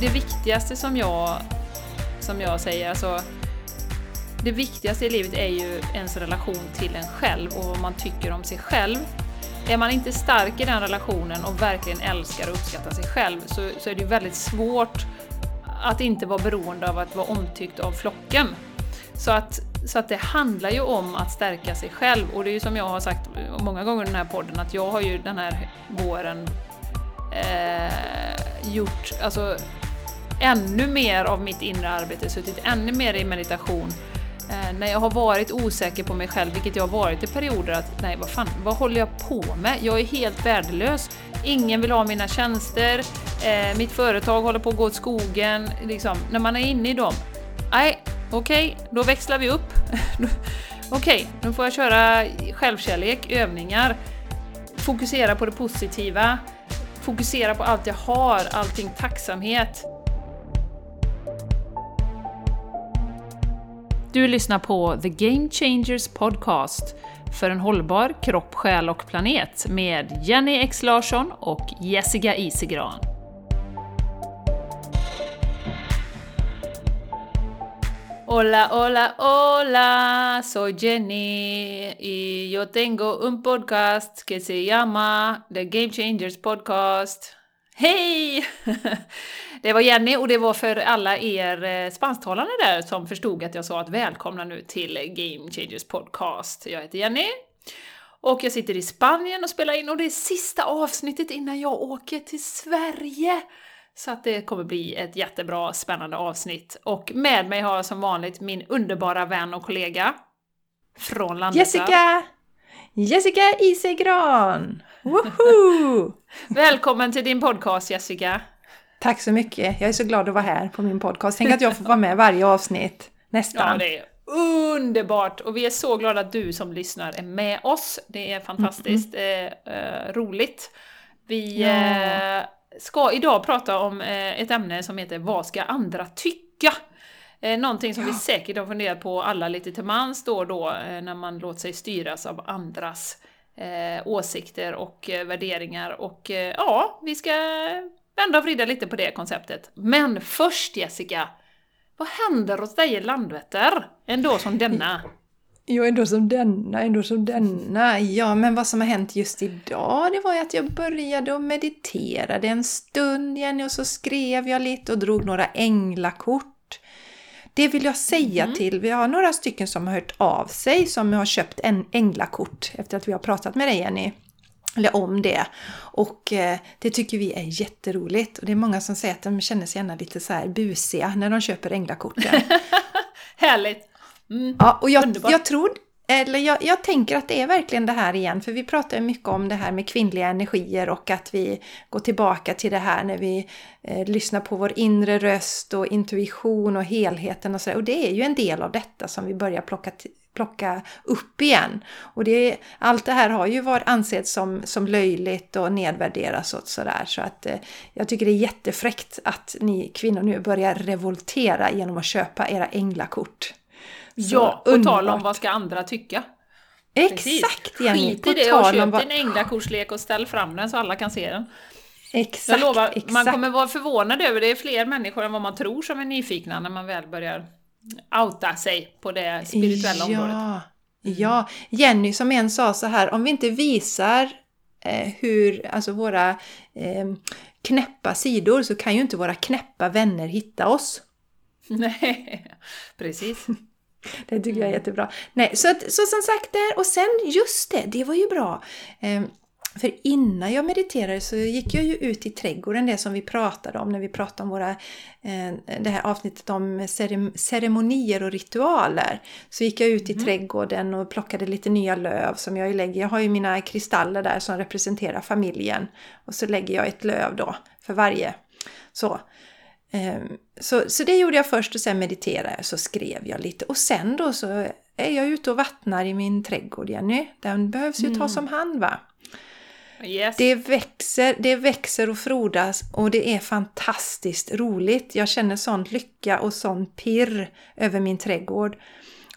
det viktigaste som jag, som jag säger, alltså det viktigaste i livet är ju ens relation till en själv och vad man tycker om sig själv. Är man inte stark i den relationen och verkligen älskar och uppskattar sig själv så, så är det ju väldigt svårt att inte vara beroende av att vara omtyckt av flocken. Så att, så att det handlar ju om att stärka sig själv och det är ju som jag har sagt många gånger i den här podden att jag har ju den här våren eh, gjort alltså, ännu mer av mitt inre arbete, suttit ännu mer i meditation Eh, när jag har varit osäker på mig själv, vilket jag har varit i perioder, att nej vad fan, vad håller jag på med? Jag är helt värdelös. Ingen vill ha mina tjänster, eh, mitt företag håller på att gå åt skogen. Liksom, när man är inne i dem, nej, okej, okay, då växlar vi upp. okej, okay, nu får jag köra självkärlek, övningar, fokusera på det positiva, fokusera på allt jag har, allting tacksamhet. Du lyssnar på The Game Changers Podcast för en hållbar kropp, själ och planet med Jenny X Larsson och Jessica Isegran. Hola, hola, hola, soy Jenny y yo tengo un podcast que se llama The Game Changers Podcast. Hej! Det var Jenny och det var för alla er eh, spansktalande där som förstod att jag sa att välkomna nu till Game Changers Podcast. Jag heter Jenny och jag sitter i Spanien och spelar in och det är sista avsnittet innan jag åker till Sverige. Så att det kommer bli ett jättebra, spännande avsnitt. Och med mig har jag som vanligt min underbara vän och kollega från Landvetter. Jessica! Jessica Isegran! Woho! Välkommen till din podcast Jessica! Tack så mycket! Jag är så glad att vara här på min podcast. Tänk att jag får vara med varje avsnitt, nästan. Ja, det är underbart! Och vi är så glada att du som lyssnar är med oss. Det är fantastiskt mm. eh, roligt. Vi ja. eh, ska idag prata om eh, ett ämne som heter Vad ska andra tycka? Eh, någonting som ja. vi säkert har funderat på alla lite till mans då och då eh, när man låter sig styras av andras eh, åsikter och värderingar. Och ja, vi ska vända och vrida lite på det konceptet. Men först Jessica, vad händer hos dig i Landvetter en dag som denna? Jo, dag som denna, en dag som denna. Ja, men vad som har hänt just idag, det var ju att jag började och mediterade en stund Jenny och så skrev jag lite och drog några änglakort. Det vill jag säga mm. till, vi har några stycken som har hört av sig som har köpt en änglakort efter att vi har pratat med dig Jenny. Eller om det. Och eh, det tycker vi är jätteroligt. Och det är många som säger att de känner sig gärna lite så här busiga när de köper änglakorten. Härligt! Mm, ja, och jag, jag tror eller jag, jag, tänker att det är verkligen det här igen, för vi pratar mycket om det här med kvinnliga energier och att vi går tillbaka till det här när vi eh, lyssnar på vår inre röst och intuition och helheten och så. Och det är ju en del av detta som vi börjar plocka, plocka upp igen. Och det, allt det här har ju varit ansett som, som löjligt och nedvärderas och sådär. Så att eh, jag tycker det är jättefräckt att ni kvinnor nu börjar revoltera genom att köpa era änglakort. Ja, på tal om vad ska andra tycka? Exakt Jenny! Skit i det och köp vad... din änglakortslek och ställ fram den så alla kan se den. Exakt, Jag lovar, exakt. man kommer vara förvånad över det är fler människor än vad man tror som är nyfikna när man väl börjar outa sig på det spirituella ja, området. Mm. Ja, Jenny som en sa så här, om vi inte visar eh, hur, alltså våra eh, knäppa sidor så kan ju inte våra knäppa vänner hitta oss. Nej, precis. Det tycker jag är mm. jättebra. Nej, så, så som sagt där, och sen just det, det var ju bra. Ehm, för innan jag mediterade så gick jag ju ut i trädgården, det som vi pratade om när vi pratade om våra, eh, det här avsnittet om ceremonier och ritualer. Så gick jag ut i mm. trädgården och plockade lite nya löv som jag lägger. Jag har ju mina kristaller där som representerar familjen. Och så lägger jag ett löv då för varje. Så. Ehm, så, så det gjorde jag först och sen mediterade jag så skrev jag lite. Och sen då så är jag ute och vattnar i min trädgård Jenny. Den behövs ju mm. tas om hand va. Yes. Det, växer, det växer och frodas och det är fantastiskt roligt. Jag känner sån lycka och sån pirr över min trädgård.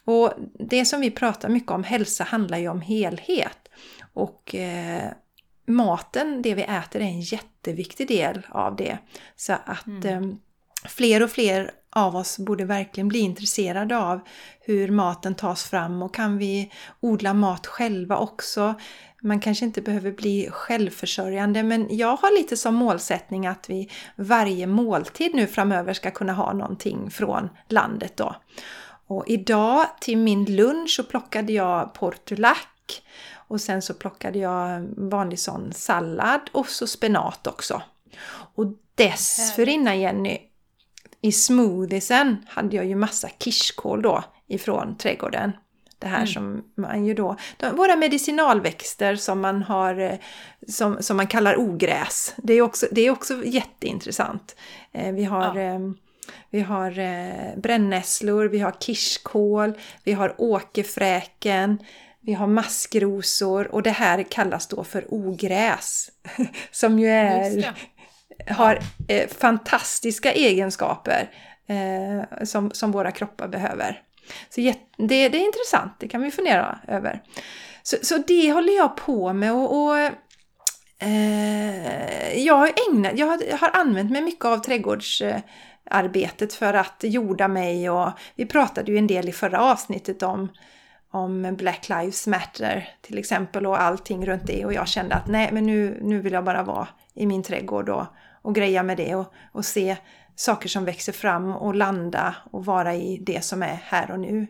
Och det som vi pratar mycket om, hälsa, handlar ju om helhet. Och eh, maten, det vi äter, är en jätteviktig del av det. Så att mm. eh, fler och fler av oss borde verkligen bli intresserade av hur maten tas fram och kan vi odla mat själva också? Man kanske inte behöver bli självförsörjande men jag har lite som målsättning att vi varje måltid nu framöver ska kunna ha någonting från landet då. Och idag till min lunch så plockade jag portulac och sen så plockade jag vanlig sån sallad och så spenat också. Och dessförinnan Jenny, i smoothiesen hade jag ju massa kirskål då ifrån trädgården. Det här mm. som man ju då, de, våra medicinalväxter som man har, eh, som, som man kallar ogräs. Det är också, det är också jätteintressant. Eh, vi har ja. eh, vi har eh, brännässlor, vi har kirskål, vi har åkerfräken, vi har maskrosor och det här kallas då för ogräs. Som ju är, har eh, fantastiska egenskaper eh, som, som våra kroppar behöver. Så det, det är intressant, det kan vi fundera över. Så, så det håller jag på med och, och eh, jag, har ägnat, jag har, har använt mig mycket av trädgårdsarbetet för att jorda mig och vi pratade ju en del i förra avsnittet om om Black Lives Matter till exempel och allting runt det och jag kände att nej men nu, nu vill jag bara vara i min trädgård och, och greja med det och, och se saker som växer fram och landa och vara i det som är här och nu.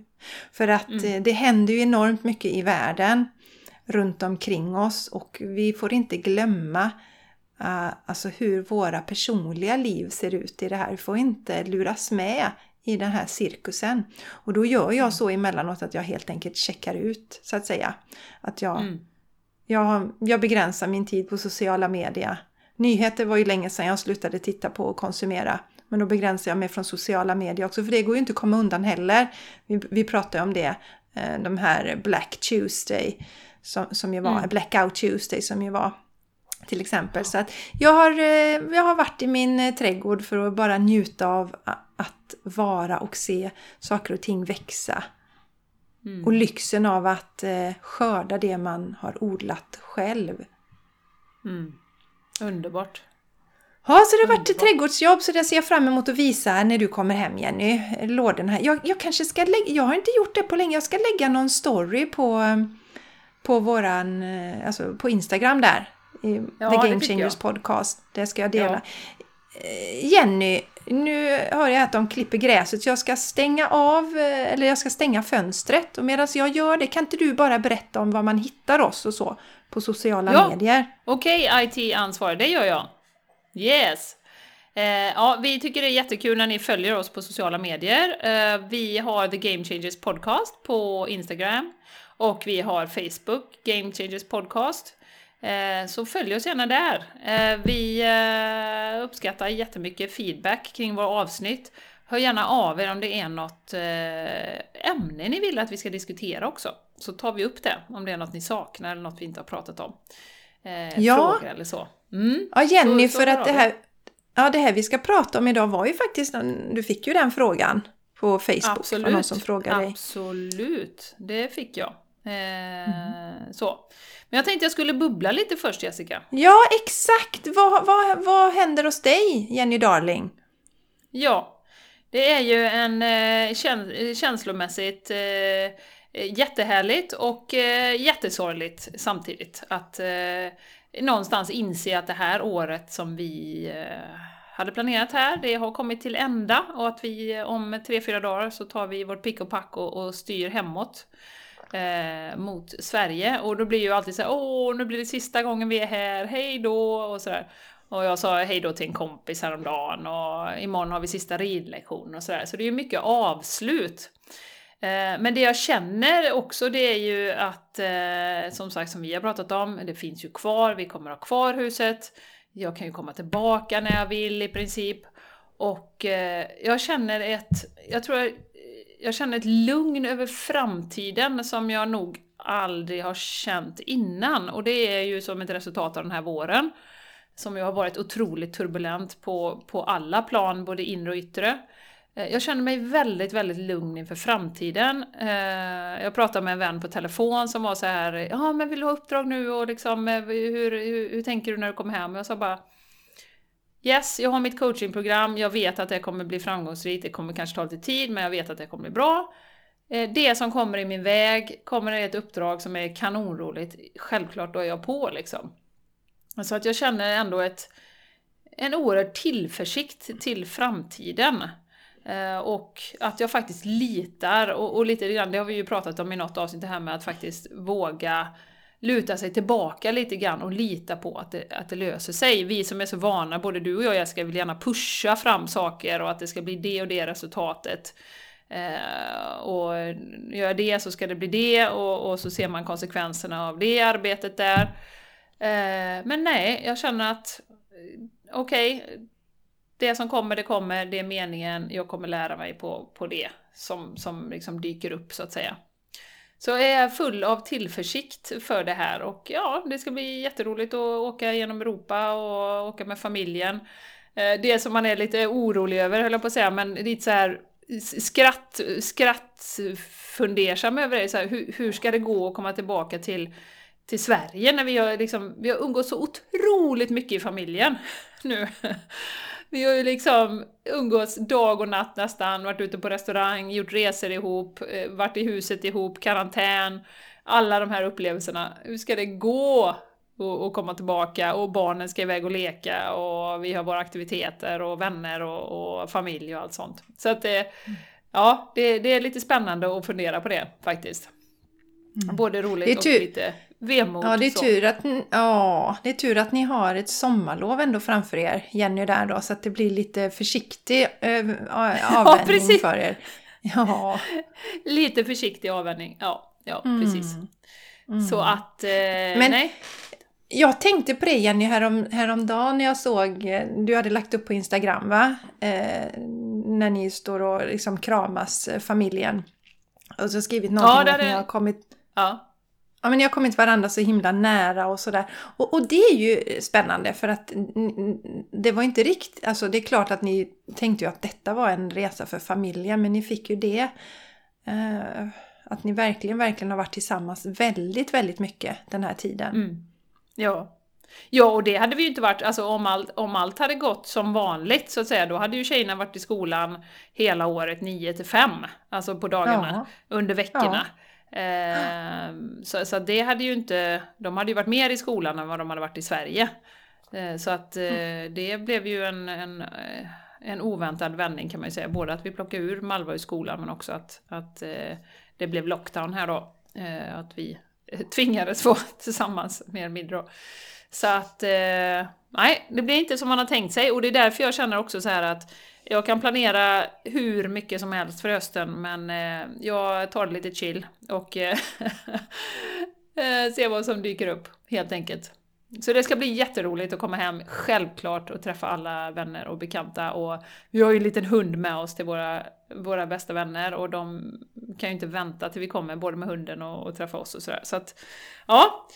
För att mm. Eh, det händer ju enormt mycket i världen runt omkring oss och vi får inte glömma uh, alltså hur våra personliga liv ser ut i det här. Vi får inte luras med i den här cirkusen. Och då gör jag så emellanåt att jag helt enkelt checkar ut så att säga. Att jag, mm. jag, jag begränsar min tid på sociala medier. Nyheter var ju länge sedan jag slutade titta på och konsumera. Men då begränsar jag mig från sociala medier också för det går ju inte att komma undan heller. Vi, vi pratade om det, eh, de här Black Tuesday som, som ju var, mm. Blackout Tuesday som ju var till exempel. Så att jag har, eh, jag har varit i min eh, trädgård för att bara njuta av att vara och se saker och ting växa. Mm. Och lyxen av att skörda det man har odlat själv. Mm. Underbart! Ja, så det har varit ett trädgårdsjobb så det ser jag fram emot att visa när du kommer hem Jenny. Lådorna här. Jag, jag kanske ska lägga, jag har inte gjort det på länge, jag ska lägga någon story på, på våran, eh, alltså på Instagram där. Ja, The Game Changers Podcast. Det ska jag dela. Ja. Eh, Jenny, nu hör jag att de klipper gräset så jag ska stänga av, eh, eller jag ska stänga fönstret. Och medan jag gör det, kan inte du bara berätta om var man hittar oss och så på sociala ja. medier? Okej, okay, IT-ansvarig, det gör jag. Yes! Eh, ja, vi tycker det är jättekul när ni följer oss på sociala medier. Eh, vi har The Game Changers Podcast på Instagram och vi har Facebook, Game Changers Podcast. Eh, så följ oss gärna där. Eh, vi eh, uppskattar jättemycket feedback kring våra avsnitt. Hör gärna av er om det är något ämne ni vill att vi ska diskutera också. Så tar vi upp det, om det är något ni saknar eller något vi inte har pratat om. ja. Frågor eller så. Mm. Ja, Jenny, så, så för att det här, ja, det här vi ska prata om idag var ju faktiskt, du fick ju den frågan på Facebook. Absolut, någon som frågade absolut. Det fick jag. Eh, mm. Så. Men jag tänkte jag skulle bubbla lite först Jessica. Ja, exakt! Vad, vad, vad händer hos dig, Jenny Darling? Ja, det är ju en eh, känslomässigt eh, Eh, jättehärligt och eh, jättesorgligt samtidigt att eh, någonstans inse att det här året som vi eh, hade planerat här, det har kommit till ända och att vi eh, om tre, fyra dagar så tar vi vårt pick och pack och, och styr hemåt eh, mot Sverige. Och då blir ju alltid så här, åh, nu blir det sista gången vi är här, hej då och sådär. Och jag sa hej då till en kompis häromdagen och imorgon har vi sista ridlektion och sådär. Så det är ju mycket avslut. Eh, men det jag känner också det är ju att, eh, som sagt som vi har pratat om, det finns ju kvar, vi kommer ha kvar huset. Jag kan ju komma tillbaka när jag vill i princip. Och eh, jag känner ett, jag tror jag känner ett lugn över framtiden som jag nog aldrig har känt innan. Och det är ju som ett resultat av den här våren. Som ju har varit otroligt turbulent på, på alla plan, både inre och yttre. Eh, jag känner mig väldigt, väldigt lugn inför framtiden. Eh, jag pratade med en vän på telefon som var så här, ja men vill du ha uppdrag nu och liksom, eh, hur, hur, hur tänker du när du kommer hem? Jag sa bara, yes, jag har mitt coachingprogram, jag vet att det kommer bli framgångsrikt, det kommer kanske ta lite tid, men jag vet att det kommer bli bra. Det som kommer i min väg, kommer det ett uppdrag som är kanonroligt, självklart då är jag på liksom. Så att jag känner ändå ett, en oerhörd tillförsikt till framtiden. Eh, och att jag faktiskt litar, och, och lite grann, det har vi ju pratat om i något avsnitt, det här med att faktiskt våga luta sig tillbaka lite grann och lita på att det, att det löser sig. Vi som är så vana, både du och jag Jessica, vill gärna pusha fram saker och att det ska bli det och det resultatet. Eh, och gör det så ska det bli det och, och, så ser man konsekvenserna av det arbetet där. Eh, men nej, jag känner att eh, okej, okay, det som kommer, det kommer, det är meningen, jag kommer lära mig på, på det som, som liksom dyker upp så att säga. Så jag är full av tillförsikt för det här och ja, det ska bli jätteroligt att åka genom Europa och åka med familjen. Eh, det som man är lite orolig över, höll jag på att säga, men lite så här skratt, skrattfundersam över det, så här, hur, hur ska det gå att komma tillbaka till, till Sverige när vi har, liksom, vi har umgått så otroligt mycket i familjen nu. Vi har ju liksom umgåtts dag och natt nästan, varit ute på restaurang, gjort resor ihop, eh, varit i huset ihop, karantän, alla de här upplevelserna. Hur ska det gå och, komma tillbaka och barnen ska iväg och leka och vi har våra aktiviteter och vänner och, och familj och allt sånt. Så att det, ja, det, det, är lite spännande att fundera på det faktiskt. Mm. Både roligt och lite vemod. Ja, det är, tur att, ja, det är tur att ni har ett sommarlov ändå framför er, Jenny där då, så att det blir lite försiktig äh, avvändning ja, för er. Ja, lite försiktig avvändning, ja, ja mm. precis. Mm. Så att, eh, Men, nej. Jag tänkte på det Jenny härom, häromdagen när jag såg, eh, du hade lagt upp på Instagram va? Eh, när ni står och liksom kramas, eh, familjen. Och så skrivit någonting ja, om att ni har kommit... Ja ja, men ni har kommit varandra så himla nära och sådär. Och, och det är ju spännande för att det var inte riktigt, alltså det är klart att ni tänkte ju att detta var en resa för familjen men ni fick ju det. Eh, att ni verkligen, verkligen har varit tillsammans väldigt, väldigt mycket den här tiden. Mm. Ja. Ja, och det hade vi ju inte varit, alltså om allt, om allt hade gått som vanligt så att säga, då hade ju tjejerna varit i skolan hela året 9 till 5, alltså på dagarna, ja. under veckorna. Ja. Eh, så, så det hade ju inte, de hade ju varit mer i skolan än vad de hade varit i Sverige. Eh, så att eh, mm. det blev ju en, en, eh, en oväntad vändning kan man ju säga. Både att vi plockade ur Malva ur skolan men också att, att eh, det blev lockdown här då. Eh, att vi tvingades vara tillsammans mer eller mindre då. Så att nej, det blir inte som man har tänkt sig och det är därför jag känner också så här att jag kan planera hur mycket som helst för hösten men eh, jag tar det lite chill och eh, eh ser vad som dyker upp helt enkelt. Så det ska bli jätteroligt att komma hem, självklart, och träffa alla vänner och bekanta. Och vi har ju en liten hund med oss till våra, våra bästa vänner och de kan ju inte vänta till vi kommer, både med hunden och, och träffa oss och sådär. Så att, ja,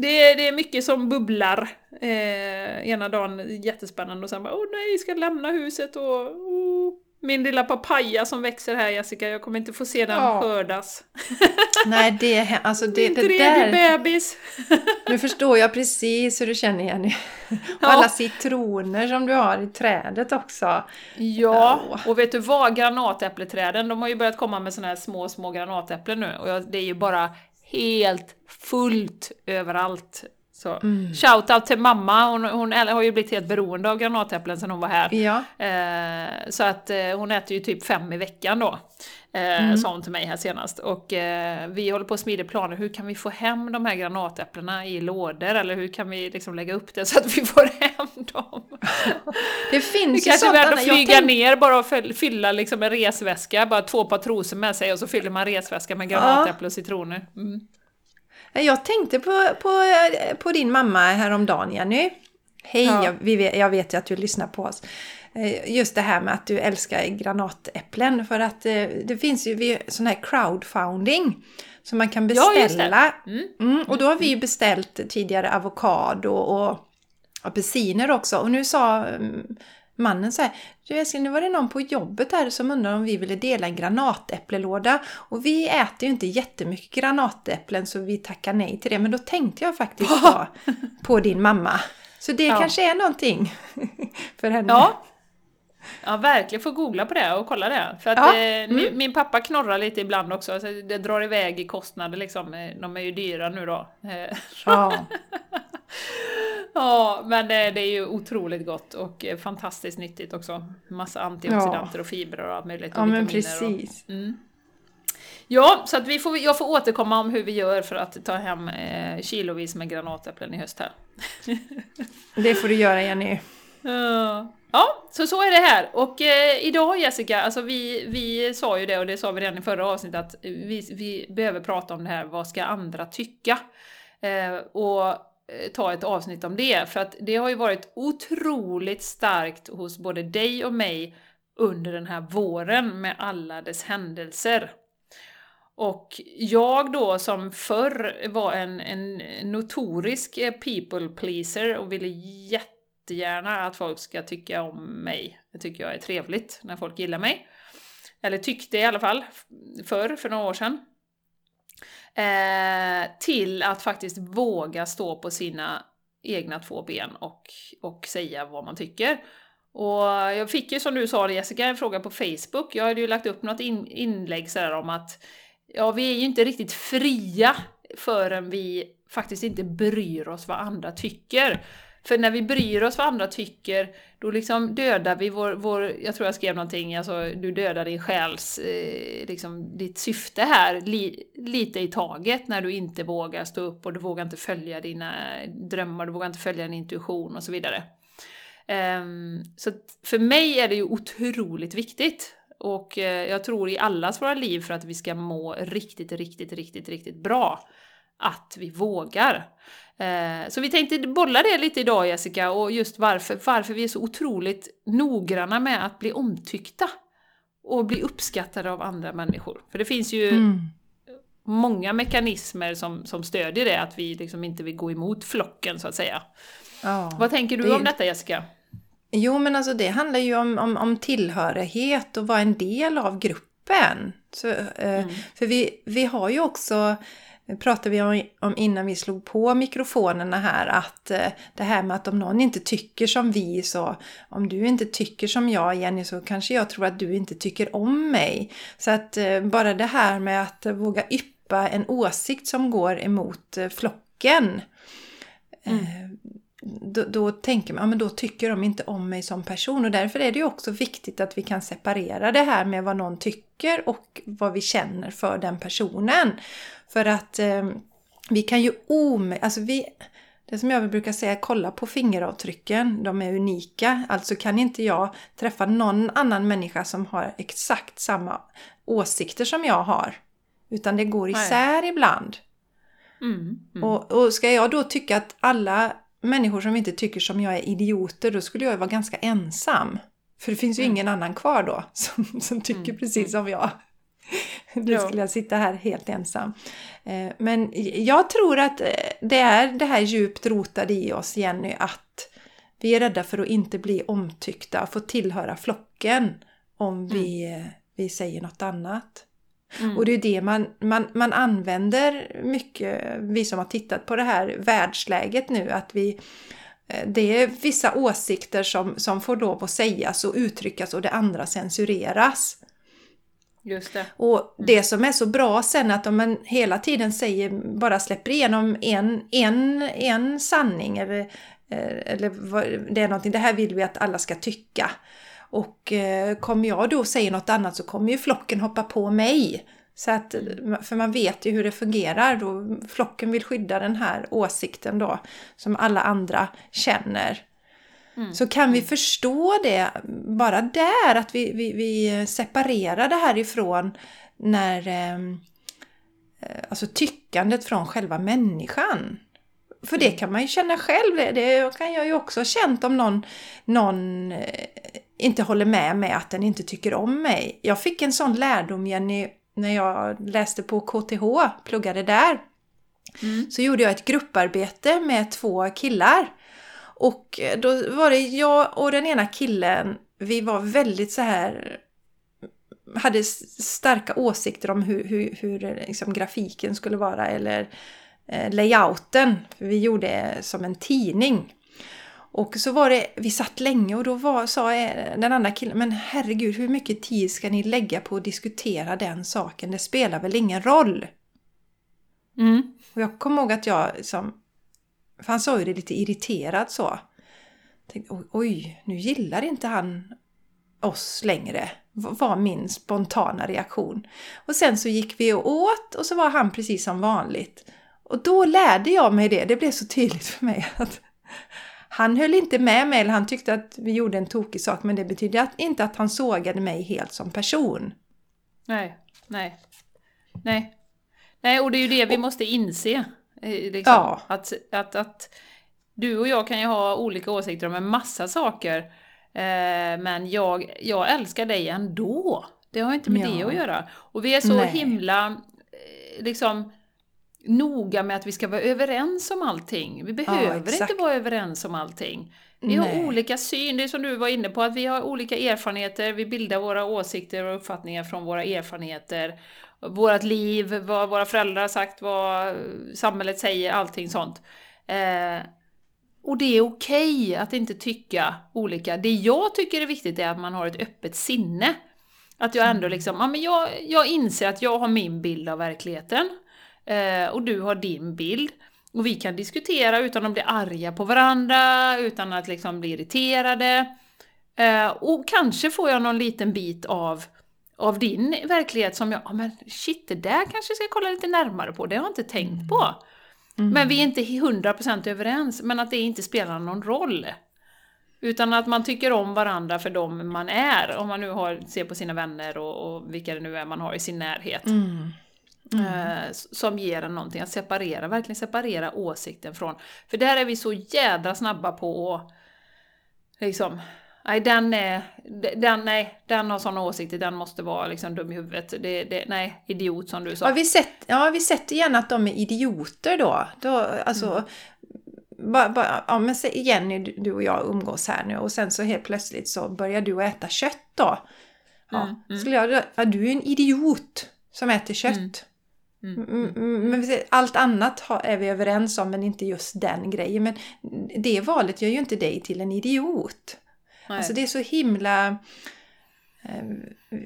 det, det är mycket som bubblar. Eh, ena dagen jättespännande och sen bara åh nej, jag ska lämna huset och oh, min lilla papaya som växer här Jessica, jag kommer inte få se den ja. skördas. Nej, det, alltså det, Min det där... bebis! Nu förstår jag precis hur du känner Jenny. Och ja. alla citroner som du har i trädet också. Ja, oh. och vet du vad? Granatäppleträden, de har ju börjat komma med såna här små, små granatäpplen nu och det är ju bara helt fullt överallt. Så mm. shoutout till mamma, hon, hon har ju blivit helt beroende av granatäpplen sedan hon var här. Ja. Eh, så att eh, hon äter ju typ fem i veckan då. Eh, mm. Sa hon till mig här senast. Och eh, vi håller på att smida planer, hur kan vi få hem de här granatäpplena i lådor? Eller hur kan vi liksom lägga upp det så att vi får hem dem? det finns det kanske är värt att flyga tänk... ner bara och fylla liksom en resväska, bara två par trosor med sig och så fyller man resväska med granatäpple och citroner. Mm. Jag tänkte på, på, på din mamma häromdagen Jenny. Hej, ja. jag, vi, jag vet ju att du lyssnar på oss. Eh, just det här med att du älskar granatäpplen. För att eh, det finns ju sån här crowdfunding. Som man kan beställa. Ja, mm. Mm, och då har vi ju beställt tidigare avokado och apelsiner också. Och nu sa mm, mannen så här, du älskling, nu var det någon på jobbet här som undrade om vi ville dela en granatäpplelåda. Och vi äter ju inte jättemycket granatäpplen så vi tackar nej till det. Men då tänkte jag faktiskt på, på din mamma. Så det ja. kanske är någonting. för henne. Ja. Ja, verkligen. Får googla på det och kolla det. För att Ja, eh, mm. min, min pappa knorrar lite ibland också. Så det drar iväg i kostnader liksom. Eh, De är ju dyra nu då. Eh, Ja. Ja, men det, är ju otroligt gott och eh, fantastiskt nyttigt också. Massa antioxidanter och fibrer och allt möjligt. och ja, men vitaminer och- precis. Mm. Ja, så att vi får, jag får återkomma om hur vi gör för att ta hem eh, kilovis med granatäpplen i höst här. Det får du göra Jenny. Ja, Ja, så så är det här. Och eh, idag Jessica, alltså vi, vi sa ju det och det sa vi redan i förra avsnittet att vi, vi behöver prata om det här, vad ska andra tycka? Eh, och eh, ta ett avsnitt om det, för att det har ju varit otroligt starkt hos både dig och mig under den här våren med alla dess händelser. Och jag då som förr var en, en notorisk eh, people pleaser och ville jättegärna att folk ska tycka om mig. Det tycker jag är trevligt när folk gillar mig. Eller tyckte i alla fall förr, för några år sedan. Eh, till att faktiskt våga stå på sina egna två ben och, och säga vad man tycker. Och jag fick ju som du sa Jessica en fråga på Facebook. Jag hade ju lagt upp något in, inlägg sådär om att ja, vi är ju inte riktigt fria förrän vi faktiskt inte bryr oss vad andra tycker. För när vi bryr oss vad andra tycker, då liksom dödar vi vår, vår jag tror jag skrev någonting, alltså du dödar din själs, eh, liksom ditt syfte här li, lite i taget när du inte vågar stå upp och du vågar inte följa dina drömmar, du vågar inte följa din intuition och så vidare. Um, så för mig är det ju otroligt viktigt och eh, jag tror i allas våra liv för att vi ska må riktigt, riktigt, riktigt, riktigt bra att vi vågar. Eh, Så vi tänkte bolla det lite idag Jessica och just varför, varför vi är så otroligt noggranna med att bli omtyckta och bli uppskattade av andra människor. För det finns ju Mm. många mekanismer som, som stödjer det, att vi liksom inte vill gå emot flocken så att säga. Ja. Vad tänker du Det- om detta Jessica? Jo, men alltså det handlar ju om, om, om tillhörighet och vara en del av gruppen. Så, eh, För vi, vi har ju också, pratade vi om, innan vi slog på mikrofonerna här, att eh, det här med att om någon inte tycker som vi så om du inte tycker som jag Jenny så kanske jag tror att du inte tycker om mig. Så att eh, bara det här med att våga yppa en åsikt som går emot eh, flocken eh, då, då tänker man, ja men då tycker de inte om mig som person och därför är det ju också viktigt att vi kan separera det här med vad någon tycker och vad vi känner för den personen. För att eh, vi kan ju ome... Alltså vi, det som jag brukar säga, kolla på fingeravtrycken, de är unika. Alltså kan inte jag träffa någon annan människa som har exakt samma åsikter som jag har. Utan det går Nej. isär ibland. Mm. Mm. Och, och ska jag då tycka att alla människor som inte tycker som jag är idioter, då skulle jag ju vara ganska ensam. För det finns ju Mm. ingen annan kvar då som, som tycker Mm, precis som jag. Då skulle jag sitta här helt ensam. Eh, Men jag tror att eh, det är det här djupt rotade i oss, Jenny, att vi är rädda för att inte bli omtyckta, få tillhöra flocken om vi, eh, vi säger något annat. Mm. Och det är det man, man, man använder mycket, vi som har tittat på det här världsläget nu, att vi det är vissa åsikter som, som får lov att sägas och uttryckas och det andra censureras. Just det. Och det som är så bra sen att om man hela tiden säger, bara släpper igenom en, en, en sanning eller, eh, eller det är någonting, det här vill vi att alla ska tycka. Och eh, kommer jag då säger något annat så kommer ju flocken hoppa på mig. Så att, för man vet ju hur det fungerar. Då flocken vill skydda den här åsikten då som alla andra känner. Mm. Så kan vi förstå det bara där, att vi, vi, vi separerar det härifrån när ehm, eh, alltså tyckandet från själva människan. För det kan man ju känna själv, det, det kan jag ju också ha känt om någon, någon eh, inte håller med mig att den inte tycker om mig. Jag fick en sån lärdom Jenny när jag läste på KTH, pluggade där. Mm. Så gjorde jag ett grupparbete med två killar. Och eh, då var det jag och den ena killen, vi var väldigt så här hade starka åsikter om hur, hur, hur eh, liksom, grafiken skulle vara eller eh, layouten. Vi gjorde som en tidning. Och så var det, vi satt länge och då var, sa den andra killen, men herregud hur mycket tid ska ni lägga på att diskutera den saken? Det spelar väl ingen roll? Mm. Och jag kommer ihåg att jag, liksom, för han sa ju det lite irriterad så. Tänkte, oj, nu gillar inte han oss längre, var min spontana reaktion. Och sen så gick vi och åt och så var han precis som vanligt. Och då lärde jag mig det, det blev så tydligt för mig att han höll inte med mig, eller han tyckte att vi gjorde en tokig sak, men det betydde inte att han sågade mig helt som person. Nej, nej, nej. Nej, och det är ju det vi måste inse. eh, Liksom, Ja. att, att, att du och jag kan ju ha olika åsikter om en massa saker, eh, men jag, jag älskar dig ändå. Det har inte med Ja. det att göra. Och vi är så Nej. himla eh, liksom noga med att vi ska vara överens om allting. Vi behöver exakt. inte vara överens om allting. Vi har Nej. olika syn, det är som du var inne på, att vi har olika erfarenheter, vi bildar våra åsikter och uppfattningar från våra erfarenheter. Vårat liv, vad våra föräldrar har sagt, vad samhället säger, allting sånt. Eh, och det är okej att inte tycka olika. Det jag tycker är viktigt är att man har ett öppet sinne. Att jag ändå liksom, ja men jag, jag inser att jag har min bild av verkligheten. Eh, och du har din bild. Och vi kan diskutera utan att bli arga på varandra, utan att liksom bli irriterade. Eh, och kanske får jag någon liten bit av, av din verklighet som jag, ja men shit, det där kanske jag ska kolla lite närmare på, det har jag inte tänkt på. Men vi är inte 100% överens, men att det inte spelar någon roll. Utan att man tycker om varandra för dem man är, om man nu har, ser på sina vänner och, och vilka det nu är man har i sin närhet. Mm. Eh, som ger en någonting, att separera, verkligen separera åsikten från. För där är vi så jädra snabba på att liksom, nej den är, den, nej, den har sådana åsikter, den måste vara liksom dum i huvudet. Det, det, nej, idiot som du sa. Ja, vi sett, ja, vi sätter gärna att de är idioter då. då alltså, ba, ba, ja, men Jenny, du, och jag umgås här nu och sen så helt plötsligt så börjar du äta kött då. Ja, Mm, mm. Skulle jag, ja, du är en idiot som äter kött. Mm, Mm, mm, Men vi ser- allt annat är vi överens om men inte just den grejen. Men det valet gör ju inte dig till en idiot. Nej. Alltså det är så himla... eh,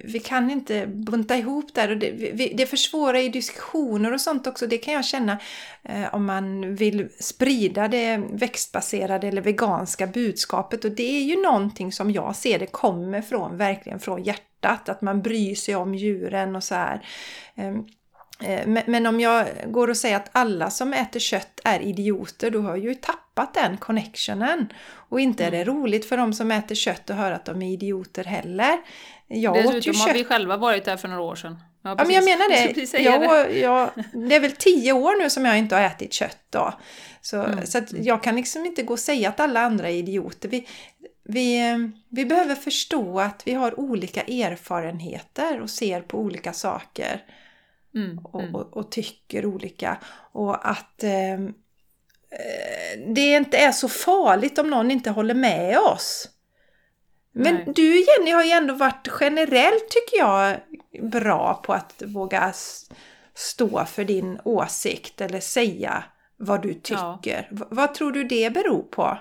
Vi kan inte bunta ihop där och det, vi, det försvårar i diskussioner och sånt också. Det kan jag känna eh, om man vill sprida det växtbaserade eller veganska budskapet. Och det är ju någonting som jag ser det kommer från, verkligen från hjärtat. Att man bryr sig om djuren och så här. Eh, Eh, Men, men om jag går och säger att alla som äter kött är idioter, då har jag ju tappat den connectionen. Och inte är det roligt för de som äter kött att höra att de är idioter heller. Jag åt ju Dessutom har kött. vi själva varit där för några år sedan. Ja, men jag menar det. Jag, jag, det är väl tio år nu som jag inte har ätit kött då. Så, Mm. så jag kan liksom inte gå och säga att alla andra är idioter. Vi, vi, eh, vi behöver förstå att vi har olika erfarenheter och ser på olika saker Mm, och, mm. och, och tycker olika. Och att eh, eh, det inte är så farligt om någon inte håller med oss. Men Nej. du Jenny har ju ändå varit generellt tycker jag bra på att våga stå för din åsikt eller säga vad du Ja. tycker. V- vad tror du det beror på?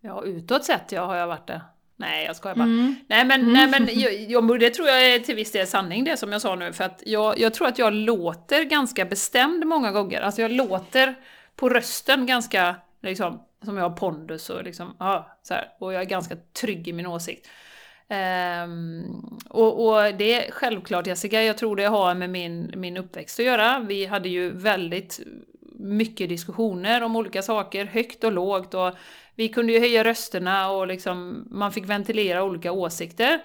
Ja, utåt sett ja, har jag varit det. Nej, jag skojar bara. Mm. Nej men, nej, men jag, det tror jag är till viss del sanning det som jag sa nu. För att jag, jag tror att jag låter ganska bestämd många gånger. Alltså jag låter på rösten ganska, liksom, som jag har pondus och liksom, ja, så här. Och jag är ganska trygg i min åsikt. Ehm, och, och det är självklart Jessica, jag tror det har med min, min uppväxt att göra. Vi hade ju väldigt mycket diskussioner om olika saker, högt och lågt. Och vi kunde ju höja rösterna och liksom, man fick ventilera olika åsikter.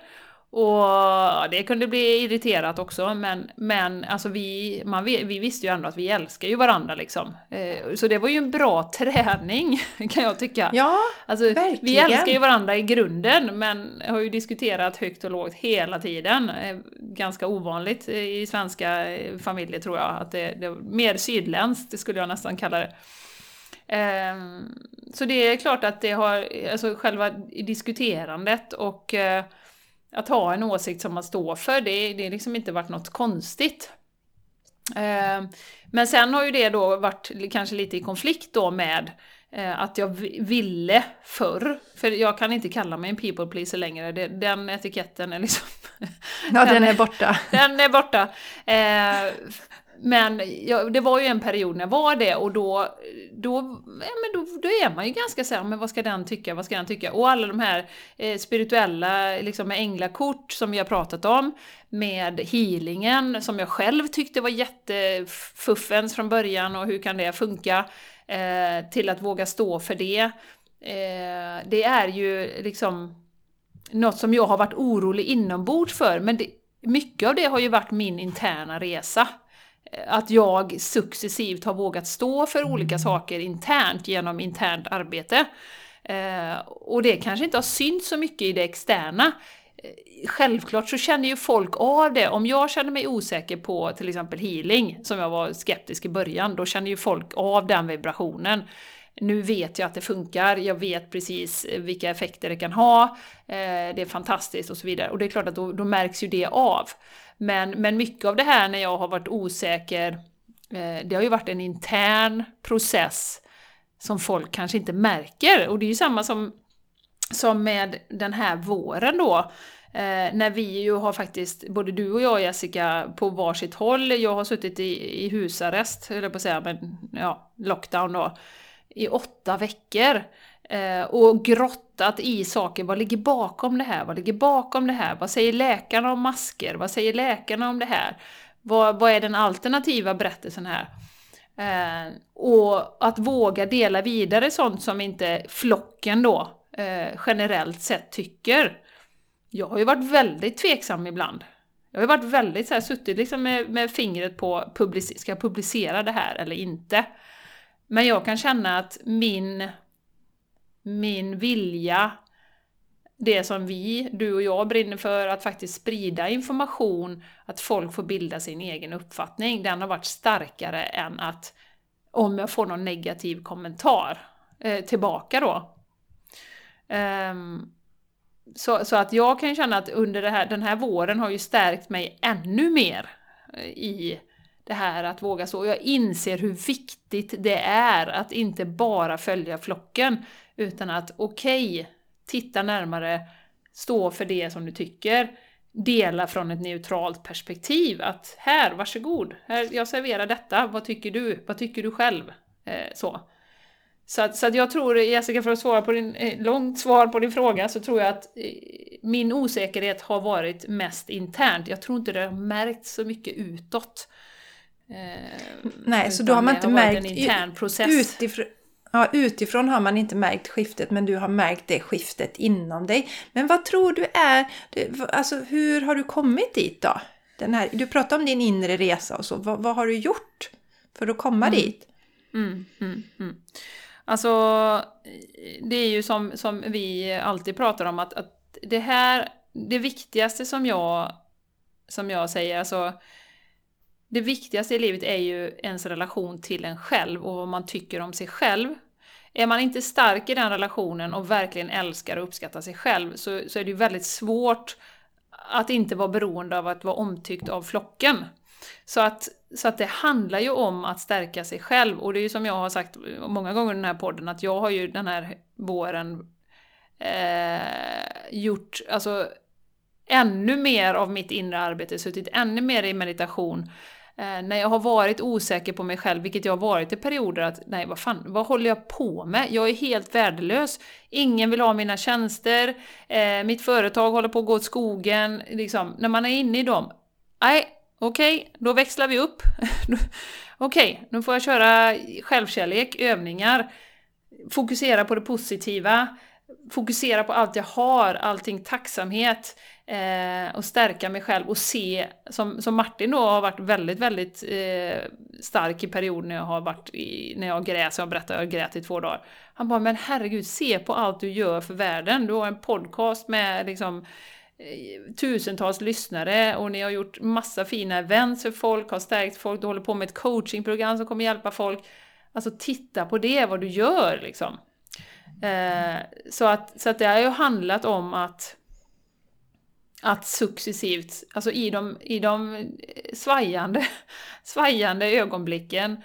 Och det kunde bli irriterat också, men, men alltså vi, man, vi, vi visste ju ändå att vi älskar ju varandra liksom. Eh, så det var ju en bra träning, kan jag tycka. Ja, Alltså, vi verkligen. älskar ju varandra i grunden, men har ju diskuterat högt och lågt hela tiden. Eh, Ganska ovanligt i svenska eh, familjer tror jag, att det, det mer sydländskt skulle jag nästan kalla det. Ehm, Så det är klart att det har, alltså själva diskuterandet och eh, att ha en åsikt som man står för, det, det har liksom inte varit något konstigt. Ehm, Men sen har ju det då varit kanske lite i konflikt då med eh, att jag ville förr. För jag kan inte kalla mig en people pleaser längre, den etiketten är liksom... Ja, den är borta. Den är borta. Men ja, det var ju en period när jag var det och då, då, ja, men då, då är man ju ganska såhär, men vad ska den tycka, vad ska den tycka? Och alla de här eh, spirituella, liksom med änglakort som vi har pratat om, med healingen som jag själv tyckte var jättefuffens från början och hur kan det funka? Eh, till att våga stå för det. Eh, det är ju liksom något som jag har varit orolig inombords för, men det, mycket av det har ju varit min interna resa. Eh, att jag successivt har vågat stå för olika mm. saker internt genom internt arbete. Eh, och det kanske inte har synts så mycket i det externa. Eh, självklart så känner ju folk av det. Om jag känner mig osäker på till exempel healing, som jag var skeptisk i början, då känner ju folk av den vibrationen. Nu vet jag att det funkar, jag vet precis vilka effekter det kan ha, det är fantastiskt och så vidare. Och det är klart att då, då märks ju det av. Men, men mycket av det här när jag har varit osäker, eh, det har ju varit en intern process som folk kanske inte märker. Och det är ju samma som, som med den här våren då. Eh, när vi ju har faktiskt, både du och jag Jessica, på varsitt håll, jag har suttit i, i husarrest, eller på att säga, men ja, lockdown då, i åtta veckor. Eh, och grottat i saker. Vad ligger bakom det här? Vad ligger bakom det här? Vad säger läkarna om masker? Vad säger läkarna om det här? Vad, vad är den alternativa berättelsen här? Eh, och att våga dela vidare sånt som inte flocken då eh, generellt sett tycker. Jag har ju varit väldigt tveksam ibland. Jag har ju varit väldigt så här, suttit liksom med, med fingret på, public ska jag publicera det här eller inte? Men jag kan känna att min min vilja, det som vi, du och jag brinner för, att faktiskt sprida information, att folk får bilda sin egen uppfattning, den har varit starkare än att om jag får någon negativ kommentar eh, tillbaka då. Um, så, så, att jag kan känna att under här, den här våren har ju stärkt mig ännu mer eh, i det här att våga så. Jag inser hur viktigt det är att inte bara följa flocken, utan att okej, okay, titta närmare, stå för det som du tycker, dela från ett neutralt perspektiv. Att här, varsågod, här, jag serverar detta, vad tycker du? Vad tycker du själv? Eh, så. Så, att, så att jag tror, Jessica, för att svara på din, eh, långt svar på din fråga, så tror jag att eh, min osäkerhet har varit mest internt. Jag tror inte det har märkts så mycket utåt. Eh, Nej, så då har man inte har märkt en intern process. Utifrån, Ja, utifrån har man inte märkt skiftet men du har märkt det skiftet inom dig. Men vad tror du är, alltså hur har du kommit dit då? Den här, du pratar om din inre resa och så, vad, vad har du gjort för att komma mm. dit? Mm, mm, mm. Alltså, det är ju som, som vi alltid pratar om att, att det här, det viktigaste som jag, som jag säger, alltså det viktigaste i livet är ju ens relation till en själv och vad man tycker om sig själv. Är man inte stark i den relationen och verkligen älskar och uppskattar sig själv så, så är det ju väldigt svårt att inte vara beroende av att vara omtyckt av flocken. Så att, så att det handlar ju om att stärka sig själv och det är ju som jag har sagt många gånger i den här podden att jag har ju den här våren eh, gjort, alltså ännu mer av mitt inre arbete, suttit ännu mer i meditation Eh, Eh, när jag har varit osäker på mig själv, vilket jag har varit i perioder, att nej, vad fan, vad håller jag på med? Jag är helt värdelös. Ingen vill ha mina tjänster, eh, mitt företag håller på att gå åt skogen. Liksom, när man är inne i dem, nej, okej, okay, då växlar vi upp. okej, okay, nu får jag köra självkärlek, övningar, fokusera på det positiva, fokusera på allt jag har, allting tacksamhet eh, och stärka mig själv och se, som, som Martin då har varit väldigt, väldigt eh, stark i perioder när jag har varit i, när jag grät, jag berättade jag grät i två dagar. Han bara, men herregud, se på allt du gör för världen. Du har en podcast med liksom eh, tusentals lyssnare och ni har gjort massa fina events för folk, har stärkt folk, du håller på med ett coachingprogram som kommer hjälpa folk. Alltså titta på det, vad du gör liksom. Eh, så, att, så att det har ju handlat om att att successivt, alltså i de, i de svajande, svajande ögonblicken,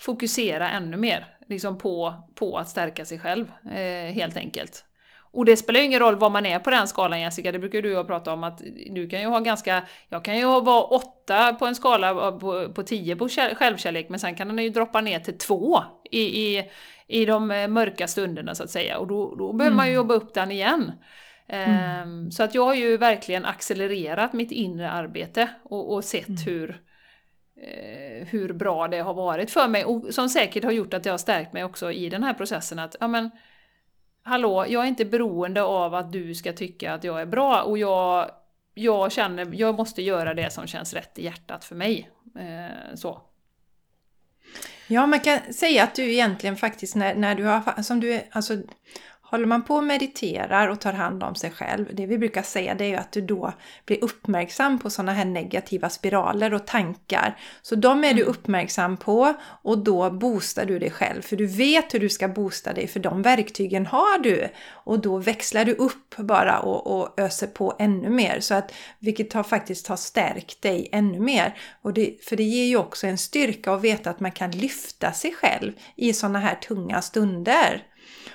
fokusera ännu mer. liksom på, på att stärka sig själv, eh, helt enkelt. Och det spelar ju ingen roll vad man är på den skalan Jessica, det brukar du och jag prata om att du kan ju ha ganska, jag kan ju vara åtta på en skala på, på tio på självkärlek, men sen kan den ju droppa ner till två i, i, i de eh, mörka stunderna så att säga, och då, då behöver mm. man ju mm. jobba upp den igen. Mm. Um, så att jag har ju verkligen accelererat mitt inre arbete och, och sett mm. hur, uh, hur bra det har varit för mig, och som säkert har gjort att jag har stärkt mig också i den här processen att, ja men, hallå, jag är inte beroende av att du ska tycka att jag är bra och jag, jag känner, jag måste göra det som känns rätt i hjärtat för mig. Eh, så. Ja, man kan säga att du egentligen faktiskt när, när du har, som du, alltså Håller man på och mediterar och tar hand om sig själv, det vi brukar säga det är ju att du då blir uppmärksam på sådana här negativa spiraler och tankar. Så de är du mm. uppmärksam på och då boostar du dig själv. För du vet hur du ska boosta dig för de verktygen har du. Och då växlar du upp bara och, och öser på ännu mer. Så att, vilket har faktiskt har stärkt dig ännu mer. Och det, för det ger ju också en styrka att veta att man kan lyfta sig själv i sådana här tunga stunder.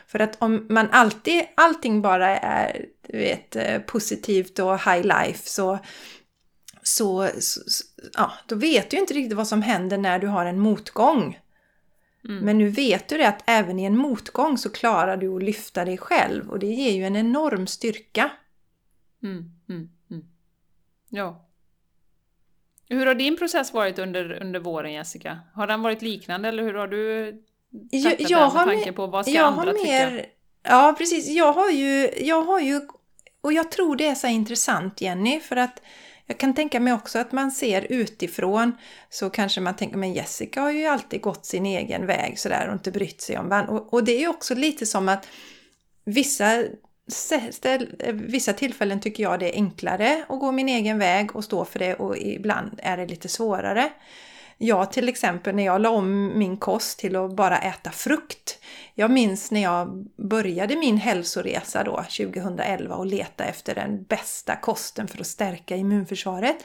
För att om man alltid, allting bara är vet, eh, positivt och high life så, så, så ja, då vet du inte riktigt vad som händer när du har en motgång. Mm. Men nu vet du det att även i en motgång så klarar du att lyfta dig själv och det ger ju en enorm styrka. Mm, mm, mm. ja. Hur har din process varit under, under våren Jessica? Har den varit liknande eller hur har du jag, jag har med på vad ska jag andra har mer, tycka? Ja, precis. Jag har, ju, jag har ju... Och jag tror det är så intressant, Jenny, för att jag kan tänka mig också att man ser utifrån så kanske man tänker men Jessica har ju alltid gått sin egen väg sådär och inte brytt sig om varandra. Och, och det är ju också lite som att vissa, vissa tillfällen tycker jag det är enklare att gå min egen väg och stå för det och ibland är det lite svårare. Jag till exempel när jag la om min kost till att bara äta frukt. Jag minns när jag började min hälsoresa då 2011 och leta efter den bästa kosten för att stärka immunförsvaret.